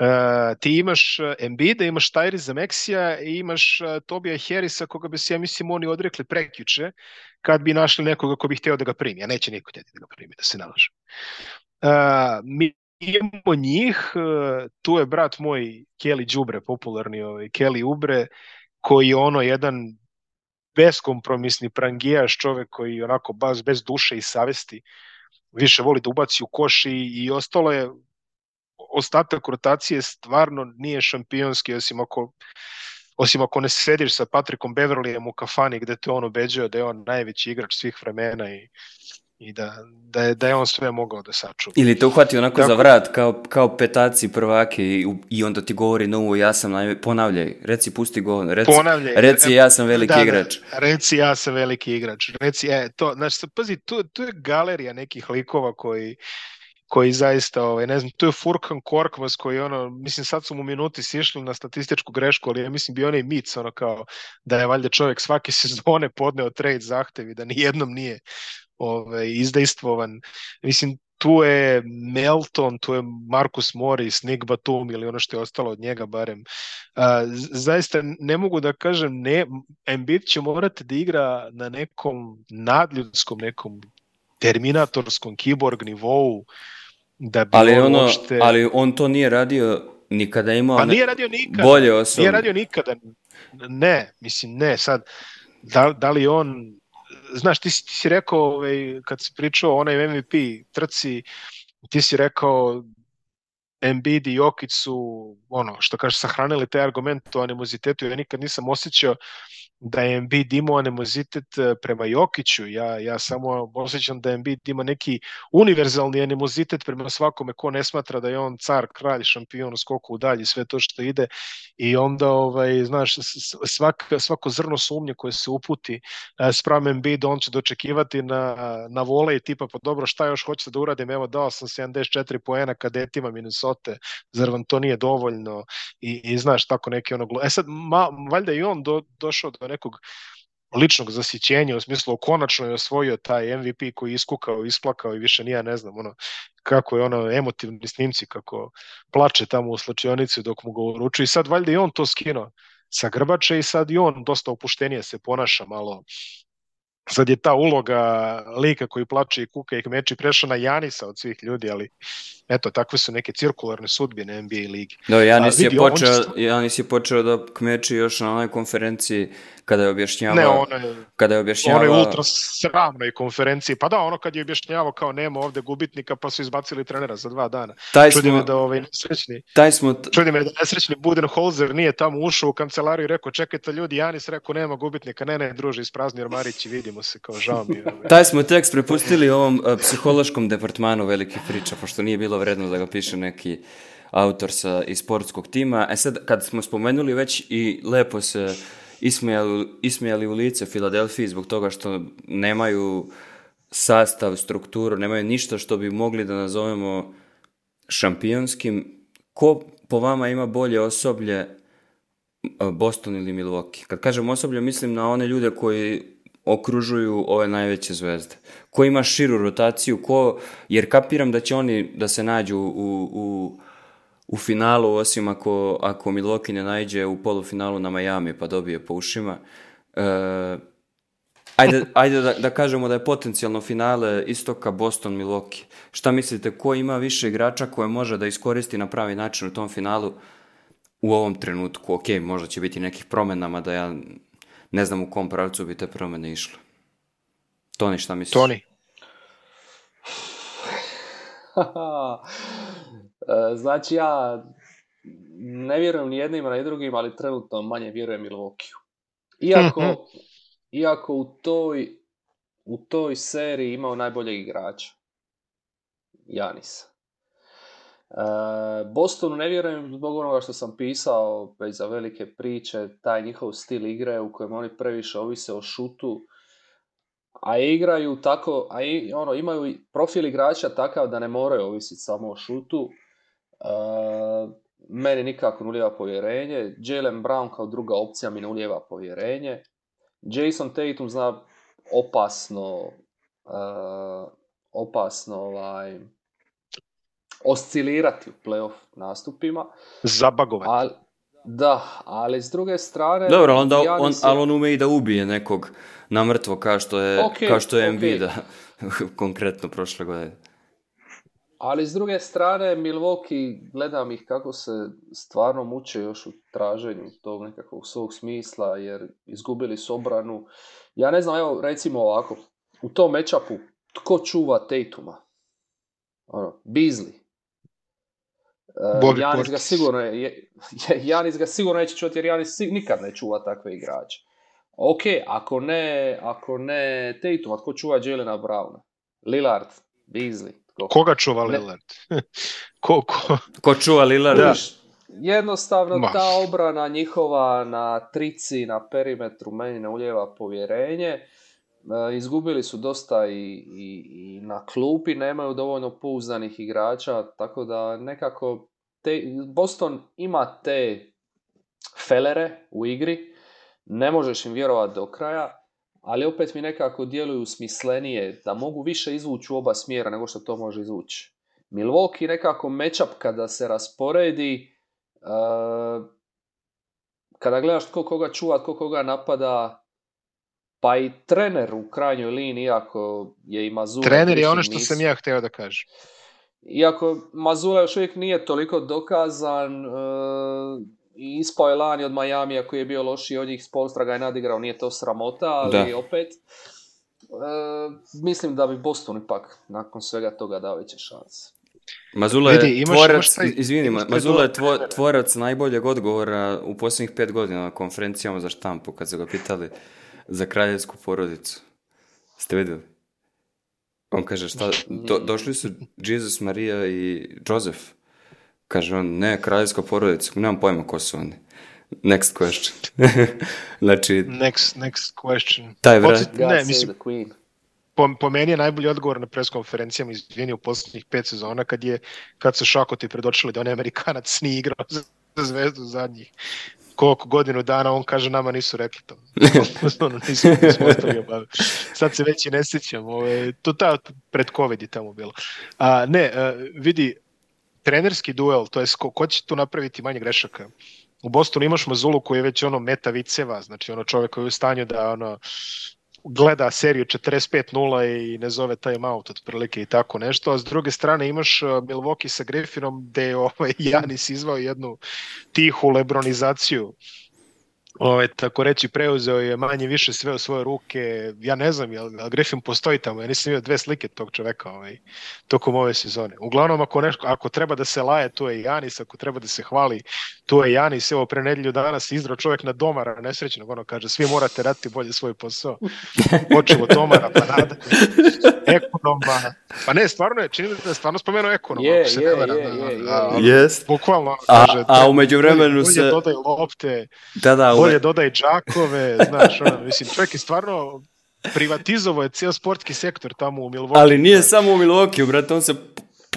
Uh, ti imaš e, Embiida, imaš Tyrese Maxija i imaš uh, Tobija Harrisa koga bi se, ja mislim, oni odrekli prekjuče kad bi našli nekoga ko bi hteo da ga primi, a neće niko htjeti da ga primi, da se nalaže mimo njih, tu je brat moj Kelly Đubre, popularni ovaj, Kelly Ubre, koji je ono jedan beskompromisni prangijaš, čovek koji je onako baš bez duše i savesti više voli da ubaci u koš i, i ostalo je ostatak rotacije stvarno nije šampionski osim ako osim ako ne sediš sa Patrikom Beverlijem u kafani gde te on obeđao da je on najveći igrač svih vremena i i da, da, je, da je on sve mogao da sačuva. Ili te uhvati onako Tako... za vrat, kao, kao petaci prvake i, i onda ti govori novo, ja sam najve... ponavljaj, reci pusti gol, reci, ponavljaj, reci e, ja sam veliki da, da igrač. Da, reci ja sam veliki igrač, reci, e, to, znači, pazi, tu, tu je galerija nekih likova koji, koji zaista, ovaj, ne znam, tu je Furkan Korkmaz koji ono, mislim sad su mu minuti sišli na statističku grešku, ali ja mislim bi onaj mic, ono kao da je valjda čovjek svake (laughs) sezone podneo trade zahtev i da nijednom nije ovaj, izdejstvovan. Mislim, tu je Melton, tu je Marcus Morris, Nick Batum ili ono što je ostalo od njega barem. A, zaista ne mogu da kažem, ne, Embiid će morati da igra na nekom nadljudskom, nekom terminatorskom kiborg nivou da bi ali ono, uopšte... ali on to nije radio nikada imao pa nije radio nikada bolje osobe. nije radio nikada ne mislim ne sad da, da li on znaš, ti, si, ti si rekao, ovaj, kad si pričao o onoj MVP trci, ti si rekao Embiid i Jokić su, ono, što kaže, sahranili taj argument o animozitetu, ja nikad nisam osjećao da je Embiid imao animozitet eh, prema Jokiću, ja, ja samo osjećam da je Embiid ima neki univerzalni animozitet prema svakome ko ne smatra da je on car, kralj, šampion, skoku u dalji, sve to što ide i onda, ovaj, znaš, svak, svako zrno sumnje koje se uputi eh, spram Embiid, da on će dočekivati na, na vole i tipa, pa dobro, šta još hoćete da uradim, evo dao sam 74 poena kadetima Minnesota, zar vam to nije dovoljno i, i znaš, tako neki ono... E sad, ma, valjda i on do, došao do nekog ličnog zasićenja u smislu konačno je osvojio taj MVP koji je iskukao, isplakao i više nije, ne znam, ono, kako je ono emotivni snimci, kako plače tamo u slačionici dok mu ga uručuju i sad valjda i on to skino sa grbače i sad i on dosta opuštenije se ponaša malo sad je ta uloga lika koji plače i kuka i meči prešla na Janisa od svih ljudi, ali eto, takve su neke cirkularne sudbine NBA ligi. Da, Janis, A, je, počeo, će... Janis je počeo da kmeči još na onoj konferenciji kada je objašnjavao... Ne, ono je, kada je objašnjavao... Ono je ultra sramnoj konferenciji. Pa da, ono kad je objašnjavao kao nema ovde gubitnika, pa su izbacili trenera za dva dana. Taj čudi smo, me da ovaj nesrećni... Taj smo... T... Čudi me da nesrećni Budenholzer nije tamo ušao u kancelariju i rekao, čekajte ljudi, Janis rekao nema gubitnika, ne, ne, druže, isprazni ormarići, vidimo javimo se kao žao mi. Ovaj. Taj smo tekst prepustili ovom uh, psihološkom departmanu velike priča, pošto nije bilo vredno da ga piše neki autor sa, iz sportskog tima. E sad, kad smo spomenuli već i lepo se ismijali, ismijali u lice Filadelfiji zbog toga što nemaju sastav, strukturu, nemaju ništa što bi mogli da nazovemo šampionskim. Ko po vama ima bolje osoblje e, Boston ili Milwaukee? Kad kažem osoblje, mislim na one ljude koji okružuju ove najveće zvezde. Ko ima širu rotaciju, ko, jer kapiram da će oni da se nađu u, u, u finalu, osim ako, ako Milwaukee ne najđe u polufinalu na Miami pa dobije po ušima. E, ajde ajde da, da kažemo da je potencijalno finale istoka Boston Milwaukee. Šta mislite, ko ima više igrača koje može da iskoristi na pravi način u tom finalu u ovom trenutku? Ok, možda će biti nekih promenama da ja ne znam u kom pravcu bi te promene išle. Toni, šta misliš? Toni. (laughs) znači ja ne vjerujem ni jednim, ni drugim, ali trenutno manje vjerujem Milwaukee. Iako, mhm. iako u toj u toj seriji imao najboljeg igrača. Janis. E, Bostonu ne vjerujem zbog onoga što sam pisao već za velike priče, taj njihov stil igre u kojem oni previše ovise o šutu, a igraju tako, a i, ono, imaju profil igrača takav da ne moraju ovisiti samo o šutu. E, meni nikako ne ulijeva povjerenje. Jalen Brown kao druga opcija mi ne ulijeva povjerenje. Jason Tatum zna opasno uh, opasno ovaj, oscilirati u playoff nastupima. Zabagovati. Al, da, ali s druge strane... Dobro, onda, ja on, se... ali on ume i da ubije nekog na mrtvo kao što je, okay, kao što je okay. Embiida, da. (laughs) konkretno prošle godine. Ali s druge strane, Milwaukee, gledam ih kako se stvarno muče još u traženju tog nekakvog svog smisla, jer izgubili su obranu. Ja ne znam, evo recimo ovako, u tom matchupu, tko čuva Tatuma? Ono, Beasley. E, Bobby Janis Portis. ga sigurno je, Janis ga sigurno neće čuvati jer Janis nikad ne čuva takve igrače. Ok, ako ne, ako ne Tatum, tko čuva Jelena Browna? Lillard, Beasley. Tko? Koga čuva Lillard? (laughs) ko, ko? ko čuva Lillard? Da. Jednostavno Ma. ta obrana njihova na trici, na perimetru meni ne uljeva povjerenje. E, izgubili su dosta i, i, i na klupi, nemaju dovoljno pouzdanih igrača, tako da nekako te, Boston ima te felere u igri, ne možeš im vjerovati do kraja, ali opet mi nekako djeluju smislenije da mogu više izvući u oba smjera nego što to može izvući. Milwaukee nekako matchup kada se rasporedi, uh, kada gledaš tko koga čuva, tko koga napada, Pa i trener u krajnjoj liniji, iako je i Mazula... Trener je ono što nis... sam ja hteo da kažem. Iako Mazula još uvijek nije toliko dokazan, e, ispao je lani od Majamija koji je bio lošiji od njih, Spolstra ga je nadigrao, nije to sramota, ali da. opet... E, mislim da bi Boston ipak nakon svega toga dao veće šanse. Mazula je Vidi, imaš, tvorac, imaš taj, izvini, imaš Mazula je tvo, tvorac najboljeg odgovora u posljednjih pet godina na konferencijama za štampu, kad su ga pitali za kraljevsku porodicu. Ste videli? On kaže, šta, do, došli su Jesus, Marija i Jozef. Kaže on, ne, kraljevska porodica, nemam pojma ko su oni. Next question. (laughs) znači... Next, next question. Taj vrat... ne, mislim, po, po, meni je najbolji odgovor na preskonferencijama izvijenio u poslednjih pet sezona kad je kad se Šakoti predočili da on je Amerikanac nije igrao za, za zvezdu zadnjih koliko godinu dana on kaže nama nisu rekli to. Osnovno (laughs) nisu, nismo ostali obavili. Sad se već i ne sjećam. Ove, ovaj, to ta pred COVID je tamo bilo. A, ne, a, e, vidi, trenerski duel, to je ko, ko će tu napraviti manje grešaka? U Bostonu imaš Mazulu koji je već ono meta viceva, znači ono čovjek koji je u stanju da ono gleda seriju 45-0 i ne zove time out otprilike i tako nešto, a s druge strane imaš e, Milwaukee sa Griffinom gde je ovaj (laughs) Janis izvao jednu tihu lebronizaciju Ove, ovaj, tako reći, preuzeo je manje više sve u svoje ruke. Ja ne znam, jel, jel Griffin postoji tamo? Ja nisam imao dve slike tog čoveka ovaj, tokom ove sezone. Uglavnom, ako, nešto, ako treba da se laje, to je Janis, ako treba da se hvali, tu je Janis, evo pre nedelju danas izdrao čovjek na domara, nesrećno, ono kaže, svi morate raditi bolje svoj posao. (laughs) Počelo domara, pa nada, ekonoma. Pa ne, stvarno je, čini mi se da stvarno spomenuo ekonoma. Je, je, je, da, je, da, da, Bukvalno, kaže, a, a umeđu vremenu bolje, bolje se... dodaj lopte, da, da, bolje ume... dodaj džakove, znaš, ono, mislim, čovjek je stvarno privatizovao je cijel sportski sektor tamo u Milwaukee. Ali nije samo u Milwaukee, brate, on se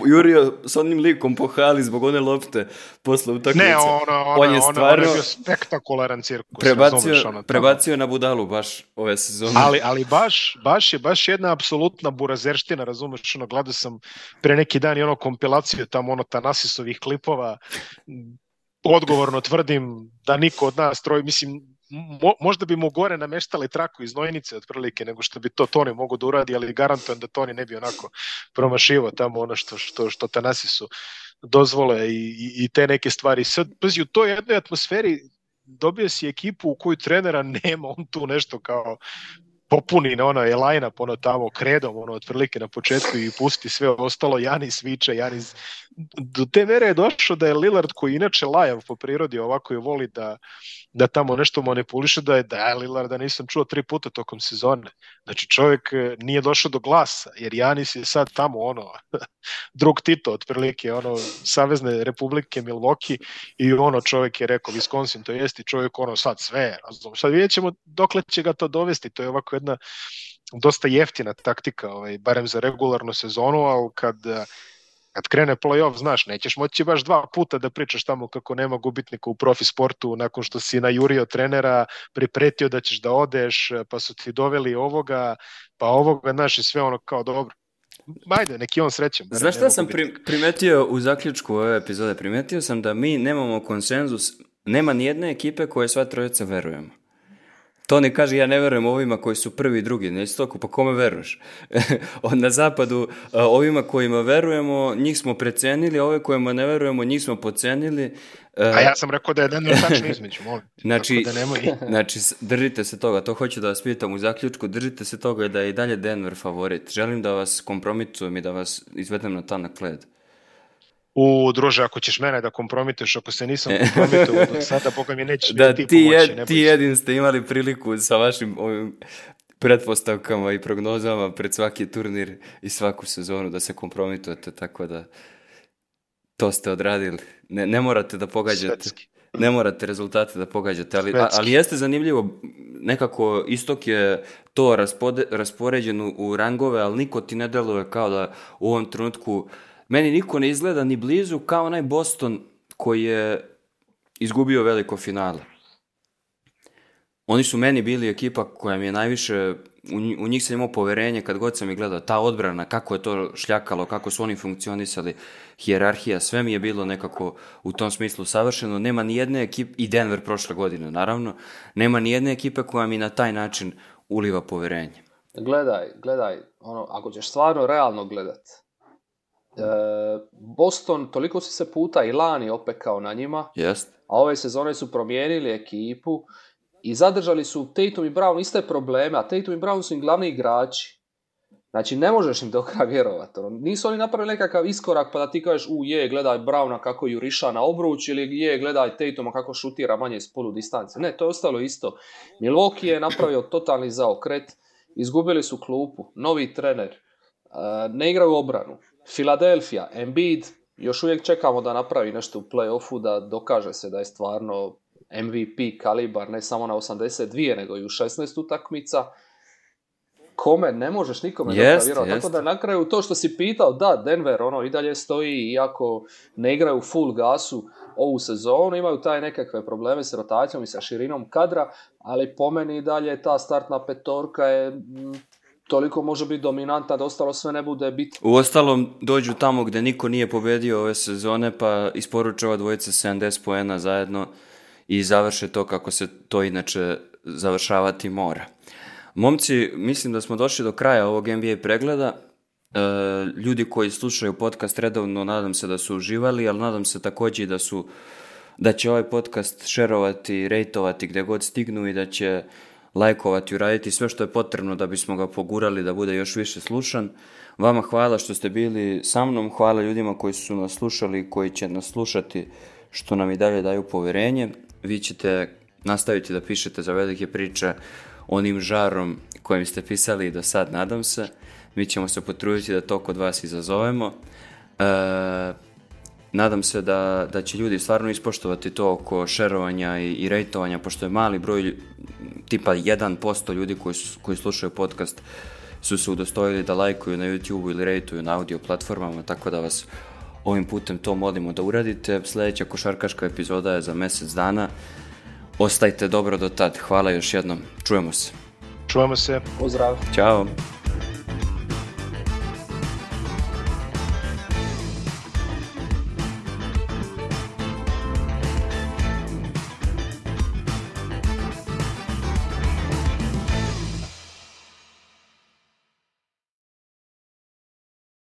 jurio sa onim likom po hali zbog one lopte posle utakmice. Ne, ona, ona, on je stvarno... Ona, ona je bio spektakularan cirkus. Prebacio, ono prebacio na budalu baš ove sezone. Ali, ali baš, baš je baš jedna apsolutna burazerština, razumeš, ono, gledao sam pre neki dan i ono kompilaciju tamo ono Tanasisovih klipova, odgovorno tvrdim da niko od nas troj, mislim, mo, možda bi mu gore nameštali traku iz Nojnice otprilike nego što bi to Toni mogu da uradi, ali garantujem da Toni ne bi onako promašivo tamo ono što, što, što Tanasi su dozvole i, i, i te neke stvari. Sad, pazi, u toj jednoj atmosferi dobio si ekipu u kojoj trenera nema, on tu nešto kao popuni na ono je line up pa ono tamo kredom ono otprilike na početku i pusti sve ostalo Janis viče Janis do te mere je došao da je Lillard koji inače lajav po prirodi ovako je voli da, da tamo nešto manipuliše da je da Lillard Lillarda nisam čuo tri puta tokom sezone znači čovjek e, nije došao do glasa jer Janis je sad tamo ono (laughs) drug Tito otprilike ono Savezne republike Milwaukee i ono čovjek je rekao Wisconsin to jest i čovjek ono sad sve razum. sad vidjet ćemo dokle će ga to dovesti to je ovako jedna dosta jeftina taktika, ovaj, barem za regularnu sezonu, ali kad kad krene play-off, znaš, nećeš moći baš dva puta da pričaš tamo kako nema gubitnika u profi sportu nakon što si najurio trenera, pripretio da ćeš da odeš, pa su ti doveli ovoga, pa ovoga, znaš, i sve ono kao dobro. Majde, neki on srećem. Znaš šta sam gubitnika. primetio u zaključku ove epizode? Primetio sam da mi nemamo konsenzus, nema nijedne ekipe koje sva trojica verujemo. To ne kaže, ja ne verujem ovima koji su prvi i drugi na istoku, pa kome veruješ? (laughs) na zapadu, eh, ovima kojima verujemo, njih smo precenili, a ove kojima ne verujemo, njih smo pocenili. Eh, a ja sam rekao da je jedan tačno između, molim. (laughs) Znači, da nemoj... (laughs) znači, držite se toga, to hoću da vas pitam u zaključku, držite se toga da je i dalje Denver favorit. Želim da vas kompromitujem i da vas izvedem na tanak led u druže, ako ćeš mene da kompromituješ, ako se nisam e. kompromitovao do (laughs) sada, boga mi nećeš da, da, ti, ti pomoći. Jed, ti jedin ste imali priliku sa vašim ovim pretpostavkama i prognozama pred svaki turnir i svaku sezonu da se kompromitujete, tako da to ste odradili. Ne, ne morate da pogađate. Svetski. Ne morate rezultate da pogađate, ali, Svetski. ali jeste zanimljivo, nekako istok je to raspode, raspoređen u rangove, ali niko ti ne deluje kao da u ovom trenutku uh, meni niko ne izgleda ni blizu kao onaj Boston koji je izgubio veliko finale. Oni su meni bili ekipa koja mi je najviše, u njih sam imao poverenje kad god sam ih gledao, ta odbrana, kako je to šljakalo, kako su oni funkcionisali, hijerarhija, sve mi je bilo nekako u tom smislu savršeno. Nema ni jedne ekipe, i Denver prošle godine naravno, nema ni jedne ekipe koja mi na taj način uliva poverenje. Gledaj, gledaj, ono, ako ćeš stvarno realno gledati, E, Boston toliko si se puta i lani opekao na njima, yes. a ove sezone su promijenili ekipu i zadržali su Tatum i Brown iste probleme, a Tatum i Brown su im glavni igrači. Znači, ne možeš im do kraja vjerovati. Nisu oni napravili nekakav iskorak pa da ti kažeš, u je, gledaj Brauna kako juriša na obruč ili je, gledaj Tatuma kako šutira manje iz polu distance. Ne, to je ostalo isto. Milwaukee je napravio totalni zaokret, izgubili su klupu, novi trener, e, ne igraju obranu. Filadelfija, Embiid, još uvijek čekamo da napravi nešto u playoffu, da dokaže se da je stvarno MVP kalibar, ne samo na 82, nego i u 16 utakmica. Kome, ne možeš nikome yes, yes. Tako da na kraju to što si pitao, da, Denver ono i dalje stoji, iako ne igraju full gasu ovu sezonu, imaju taj nekakve probleme s rotacijom i sa širinom kadra, ali po meni i dalje ta startna petorka je mm, toliko može biti dominanta da ostalo sve ne bude bitno. U ostalom dođu tamo gde niko nije pobedio ove sezone pa isporuče ova dvojica 70 poena zajedno i završe to kako se to inače završavati mora. Momci, mislim da smo došli do kraja ovog NBA pregleda. E, ljudi koji slušaju podcast redovno nadam se da su uživali, ali nadam se takođe i da su da će ovaj podcast šerovati, rejtovati gde god stignu i da će uh, lajkovati, uraditi sve što je potrebno da bismo ga pogurali da bude još više slušan. Vama hvala što ste bili sa mnom, hvala ljudima koji su nas slušali, koji će nas slušati, što nam i dalje daju poverenje. Vi ćete nastaviti da pišete za velike priče onim žarom kojim ste pisali i do sad, nadam se. Mi ćemo se potruditi da to kod vas izazovemo. E, nadam se da, da će ljudi stvarno ispoštovati to oko šerovanja i, i rejtovanja, pošto je mali broj, tipa 1% ljudi koji, su, koji slušaju podcast su se udostojili da lajkuju na YouTube ili rejtuju na audio platformama, tako da vas ovim putem to molimo da uradite. Sljedeća košarkaška epizoda je za mjesec dana. Ostajte dobro do tad. Hvala još jednom. Čujemo se. Čujemo se. Pozdrav. Ćao.